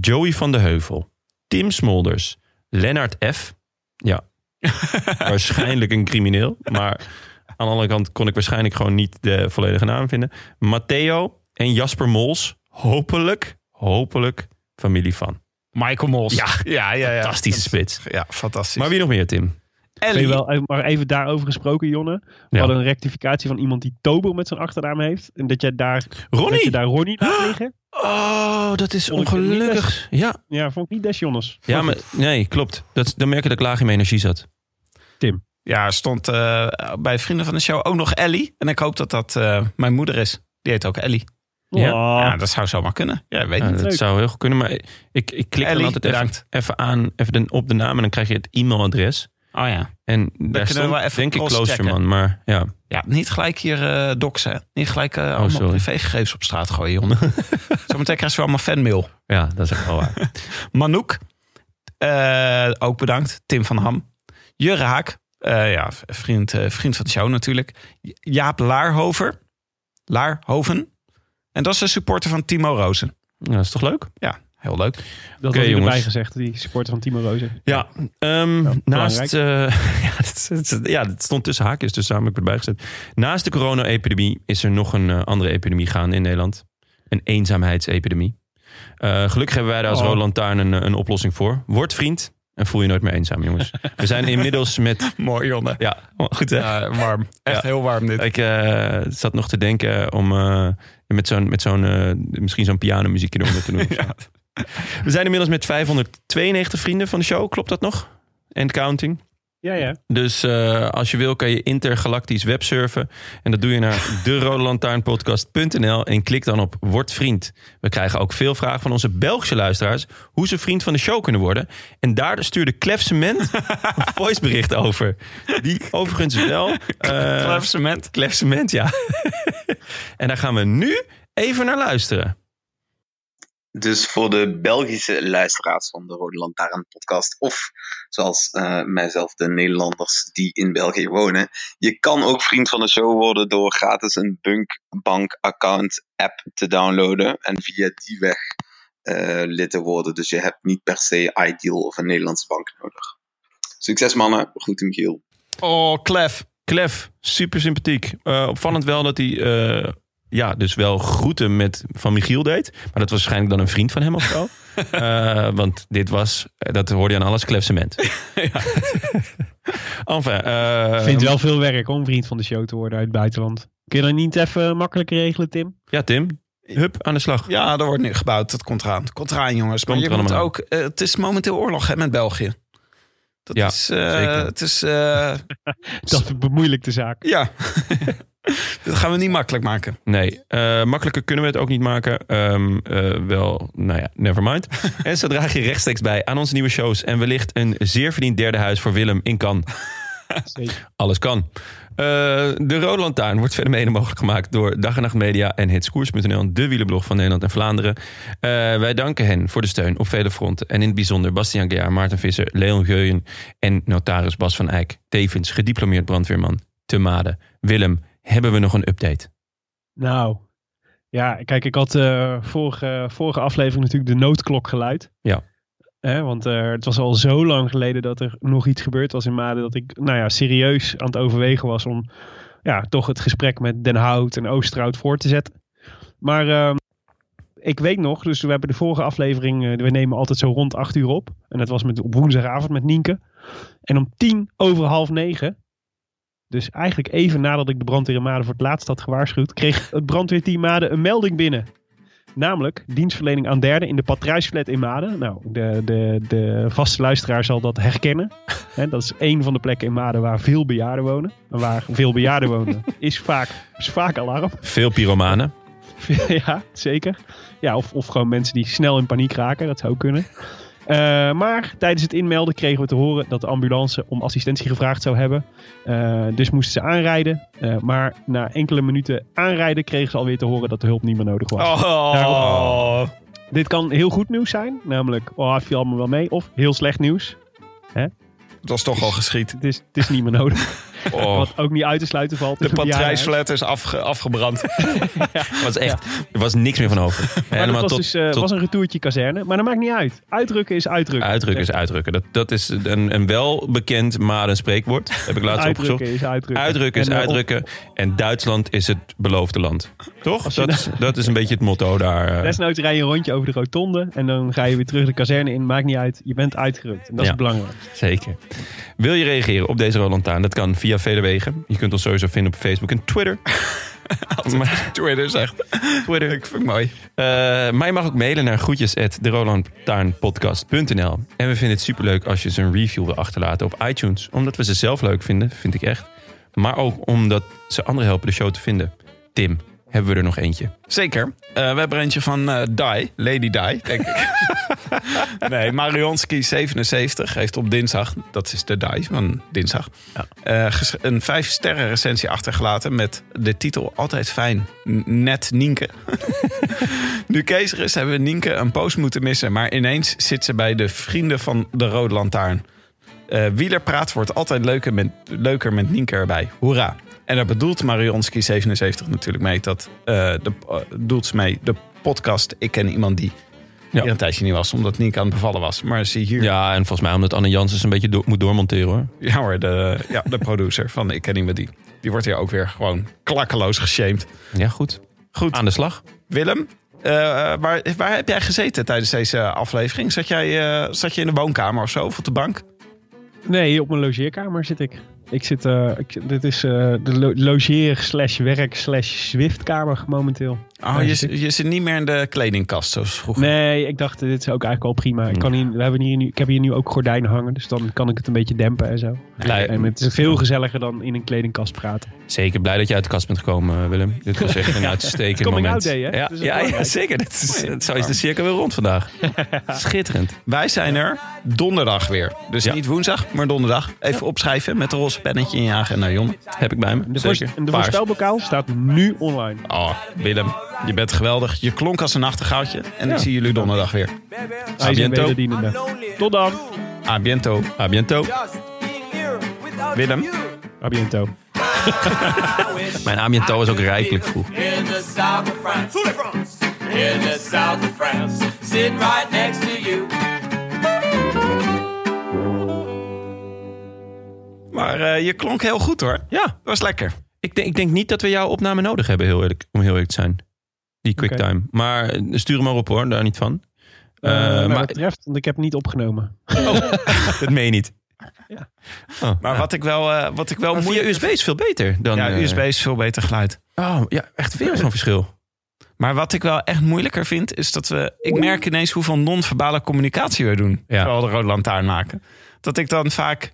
Joey van de Heuvel. Tim Smolders. Lennart F. Ja, waarschijnlijk een crimineel. Maar aan de andere kant kon ik waarschijnlijk gewoon niet de volledige naam vinden. Matteo en Jasper Mols. Hopelijk, hopelijk familie van. Michael Mols. Ja, ja, ja. ja. Fantastische spits. Ja, fantastisch. Maar wie nog meer, Tim? Ellie. wel, eh, maar even daarover gesproken, Jonne. We Ja. hadden een rectificatie van iemand die Tobo met zijn achternaam heeft. En dat jij daar, dat je Ronnie! daar Ronnie laat liggen. Oh, dat is ongelukkig. Ja, Ja, vond ik niet des Jonnes. ja maar, nee, klopt. Dat, dan merk je dat ik laag in mijn energie zat. Ja, stond eh, bij vrienden van de show ook nog Ellie. En ik hoop dat dat eh, mijn moeder is. Die heet ook Ellie. Ja. Ja, dat zou zomaar kunnen. Ja, weet Ja, niet. dat leuk. zou heel goed kunnen. Maar ik, ik klik Ellie, dan altijd even, aan even de, op de naam en dan krijg je het e-mailadres. Oh ja. En daar kunnen we stond wel even denk ik. Kloosterman. Maar ja, Ja, niet gelijk hier eh doxen. Niet gelijk allemaal Oh, sorry. privégegevens op straat gooien, jongen. Zometeen krijgen ze allemaal fanmail. ja, dat is echt wel waar. Manouk, ook bedankt. Tim van Ham. Jurre Eh, ja, vriend, eh, vriend van de show natuurlijk. Jaap Laarhover, Laarhoven. En dat is de supporter van Timo Rozen. Nou, dat is toch leuk? Ja, heel leuk. Dat had hij jongens. erbij gezegd, die supporter van Timo Rozen. Ja, ehm, naast. eh, ja, het, ja, stond tussen haakjes, dus daarom heb ik het erbij gezet. Naast de corona-epidemie is er nog een andere epidemie gaande in Nederland. Een eenzaamheidsepidemie. Eh, gelukkig hebben wij daar als Oh. Rode Lantaarn een, een oplossing voor. Word vriend en voel je nooit meer eenzaam, jongens. We zijn inmiddels met. Mooi, Jonne. Ja, goed hè? Ja, warm. Echt Ja. heel warm dit. Ik eh, zat nog te denken om eh, met zo'n, met zo'n eh, misschien zo'n pianomuziekje eronder te doen. We zijn inmiddels met 592 vrienden van de show, klopt dat nog? En counting. Ja, ja. Dus eh, als je wil kan je intergalactisch websurfen. En dat doe je naar derodelantaarnpodcast.nl en klik dan op Word Vriend. We krijgen ook veel vragen van onze Belgische luisteraars... hoe ze vriend van de show kunnen worden. En daar stuurde Clef Cement een voicebericht over. Die overigens wel... eh, Klef cement. Clef Cement, ja. en daar gaan we nu even naar luisteren. Dus voor de Belgische luisteraars van de Rode Lantaarn podcast, of zoals eh, mijzelf, de Nederlanders die in België wonen, je kan ook vriend van de show worden door gratis een Bunkbank account app te downloaden en via die weg eh, lid te worden. Dus je hebt niet per se Ideal of een Nederlandse bank nodig. Succes mannen, groeten Michiel. Oh, Klef. Clef, super sympathiek. Eh, opvallend wel dat hij... ja, dus wel groeten met van Michiel deed. Maar dat was waarschijnlijk dan een vriend van hem of zo. Eh, want dit was, dat hoorde je aan alles, Clef Cement. enfin, eh, Ik vind het wel veel werk om vriend van de show te worden uit het buitenland. Kun je dat niet even makkelijk regelen, Tim? Ja, Tim. Hup, aan de slag. Ja, er wordt nu gebouwd. Dat komt eraan. Het komt eraan, jongens. Maar Komt je moet allemaal ook... eh, het is momenteel oorlog hè, met België. Dat Ja, is... eh, zeker. Het is... eh, Dat bemoeilijkt de zaak. ja. dat gaan we niet makkelijk maken. Nee, eh, makkelijker kunnen we het ook niet maken. Ehm, eh, wel, nou ja, never mind. en zo draag je rechtstreeks bij aan onze nieuwe shows. En wellicht een zeer verdiend derde huis voor Willem in. Zeker. Alles kan. Eh, de Rode Lantaarn wordt verder mede mogelijk gemaakt door Dag en Nacht Media en Hitskoers.nl, de wielenblog van Nederland en Vlaanderen. Wij danken hen voor de steun op vele fronten. En in het bijzonder Bastiaan Gejaar, Maarten Visser, Leon Geuyen en notaris Bas van Eyck. Tevens gediplomeerd brandweerman te Maden. Willem, hebben we nog een update? Nou, ja, kijk, ik had eh, vorige, vorige aflevering natuurlijk de noodklok geluid. Ja. Want eh, het was al zo lang geleden dat er nog iets gebeurd was in Maden. Dat ik, nou ja, serieus aan het overwegen was om ja, toch het gesprek met Den Hout en Oosterhout voor te zetten. Maar ehm, ik weet nog, dus we hebben de vorige aflevering, eh, we nemen altijd zo rond acht uur op. En dat was met, op woensdagavond met Nienke. En om tien over half negen dus eigenlijk even nadat ik de brandweer in Maden voor het laatst had gewaarschuwd, kreeg het brandweerteam Maden een melding binnen. Namelijk dienstverlening aan derden in de Patrijsflat in Maden. Nou, de, de, de vaste luisteraar zal dat herkennen. Hè, dat is één van de plekken in Maden waar veel bejaarden wonen. En waar veel bejaarden wonen is vaak, is vaak alarm. Veel pyromanen. ja, zeker. Ja, of, of gewoon mensen die snel in paniek raken. Dat zou kunnen. Eh, maar tijdens het inmelden kregen we te horen dat de ambulance om assistentie gevraagd zou hebben. Eh, dus moesten ze aanrijden. Eh, maar na enkele minuten aanrijden kregen ze alweer te horen dat de hulp niet meer nodig was. Oh. Dit kan heel goed nieuws zijn. Namelijk, oh, het viel allemaal wel mee. Of heel slecht nieuws. Het was toch al geschiet. Het is, het is niet meer nodig. Oh, Wat ook niet uit te sluiten valt. De een patrijsflat is afge- afgebrand. was echt, er was niks meer van over. Maar dat was, tot, dus, eh, tot was een retourtje kazerne. Maar dat maakt niet uit. Uitdrukken is uitdrukken. uitdrukken is uitdrukken. Dat, dat is een, een wel bekend Maden spreekwoord. Heb ik laatst opgezocht. Uitdrukken is uitdrukken. Uitdrukken is En, eh, op- uitdrukken. En Duitsland is het beloofde land. Toch? Dat is, dat is een beetje het motto daar. eh. Desnoods rij je een rondje over de rotonde en dan ga je weer terug de kazerne in. Maakt niet uit, je bent uitgerukt. En dat is Ja. het belangrijkste. Zeker. Wil je reageren op deze Roland Taan? Dat kan via vele wegen. Je kunt ons sowieso vinden op Facebook en Twitter. Maar- Twitter zegt. Twitter. Ik vind het mooi. Eh, maar je mag ook mailen naar groetjes En we vinden het superleuk als je ze een review wil achterlaten op iTunes. Omdat we ze zelf leuk vinden, vind ik echt. Maar ook omdat ze anderen helpen de show te vinden. Tim, hebben we er nog eentje? Zeker. Eh, we hebben er eentje van eh Dai, Lady Dai, denk ik. nee, Marionski 77 heeft op dinsdag, dat is de Dai van dinsdag, eh, een 5 sterren recensie achtergelaten met de titel Altijd fijn, net Nienke. nu Kees er is, hebben we Nienke een post moeten missen, maar ineens zit ze bij de vrienden van de Rode Lantaarn. Wielerpraat wordt altijd leuker met, leuker met Nienke erbij. Hoera. En daar bedoelt Marionski 77 natuurlijk mee dat eh, de, eh, doelt ze mee de podcast Ik Ken Iemand Die. Ja. Die er een tijdje niet was, omdat Nienke aan het bevallen was. Maar zie hier. Ja, en volgens mij omdat Anne Janssens een beetje moet doormonteren hoor. Ja hoor, de, ja, de producer van Ik Ken Iemand Die. Die wordt hier ook weer gewoon klakkeloos geshamed. Ja, goed. Goed. Aan de slag. Willem, eh, waar, waar heb jij gezeten tijdens deze aflevering? Zat, jij, eh, zat je in de woonkamer of zo, of op de bank? Nee, op mijn logeerkamer zit ik. Ik zit, eh, ik, dit is eh, de lo- logeer slash werk slash Zwiftkamer momenteel. Oh, je, zit je zit niet meer in de kledingkast zoals vroeger. Nee, ik dacht, dit is ook eigenlijk al prima. Ik, kan hier, we hebben hier nu, ik heb hier nu ook gordijnen hangen, dus dan kan ik het een beetje dempen en zo. Blij- En het is veel gezelliger dan in een kledingkast praten. Zeker blij dat je uit de kast bent gekomen, Willem. Dit was echt een uitstekend Coming moment. out day, hè? Ja, Dat is ook ja, zeker. Dat is, zo is de cirkel weer rond vandaag. Schitterend. Wij zijn er donderdag weer. Dus Ja. niet woensdag, maar donderdag. Even opschrijven met een roze pennetje in je agenda, Jon. Heb ik bij me. De, Zeker. en de voorspelbokaal staat nu online. Oh, Willem, je bent geweldig. Je klonk als een nachtegaaltje. En ik zie jullie donderdag weer. Biento. wederdienende. Tot dan. A biento. A biento. Willem. A biento. Mijn amiento was ook rijkelijk vroeg. In the south of France. In the south of France. Sitting right next to you. Maar eh, je klonk heel goed hoor. Ja, Dat was lekker. ik denk, ik denk niet dat we jouw opname nodig hebben, heel eerlijk, om heel eerlijk te zijn. Die quicktime. Maar eh, stuur hem maar op hoor, daar niet van. Wat maar betreft, want ik heb niet opgenomen. dat meen je niet. Ja. Oh, Maar ja. wat ik wel, eh, wat ik wel Maar moeilijk USB is veel beter dan... Ja, eh, USB is veel beter geluid. Oh, ja, echt veel zo'n verschil. Maar wat ik wel echt moeilijker vind, is dat we... Ik merk ineens hoeveel non-verbale communicatie we doen. Ja. Terwijl we de rode lantaarn maken. Dat ik dan vaak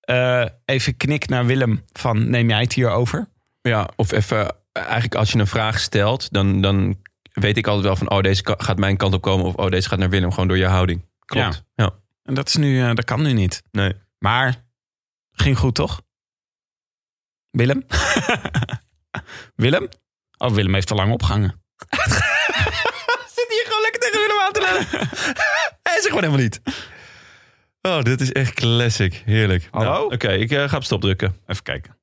eh, even knik naar Willem van neem jij het hier over? Ja, of even, eigenlijk als je een vraag stelt, dan, dan weet ik altijd wel van, oh, deze gaat mijn kant op komen, of oh, deze gaat naar Willem, gewoon door je houding. Klopt. Ja. En dat, is nu, eh, dat kan nu niet. Nee. Maar ging goed, toch? Willem? Willem? Oh, Willem heeft te lang opgehangen. Zit hier gewoon lekker tegen Willem aan te lullen. Hij is er gewoon helemaal niet. Oh, dit is echt classic. Heerlijk. Hallo? Nou, Oké, ik eh, ga op stop drukken. Even kijken.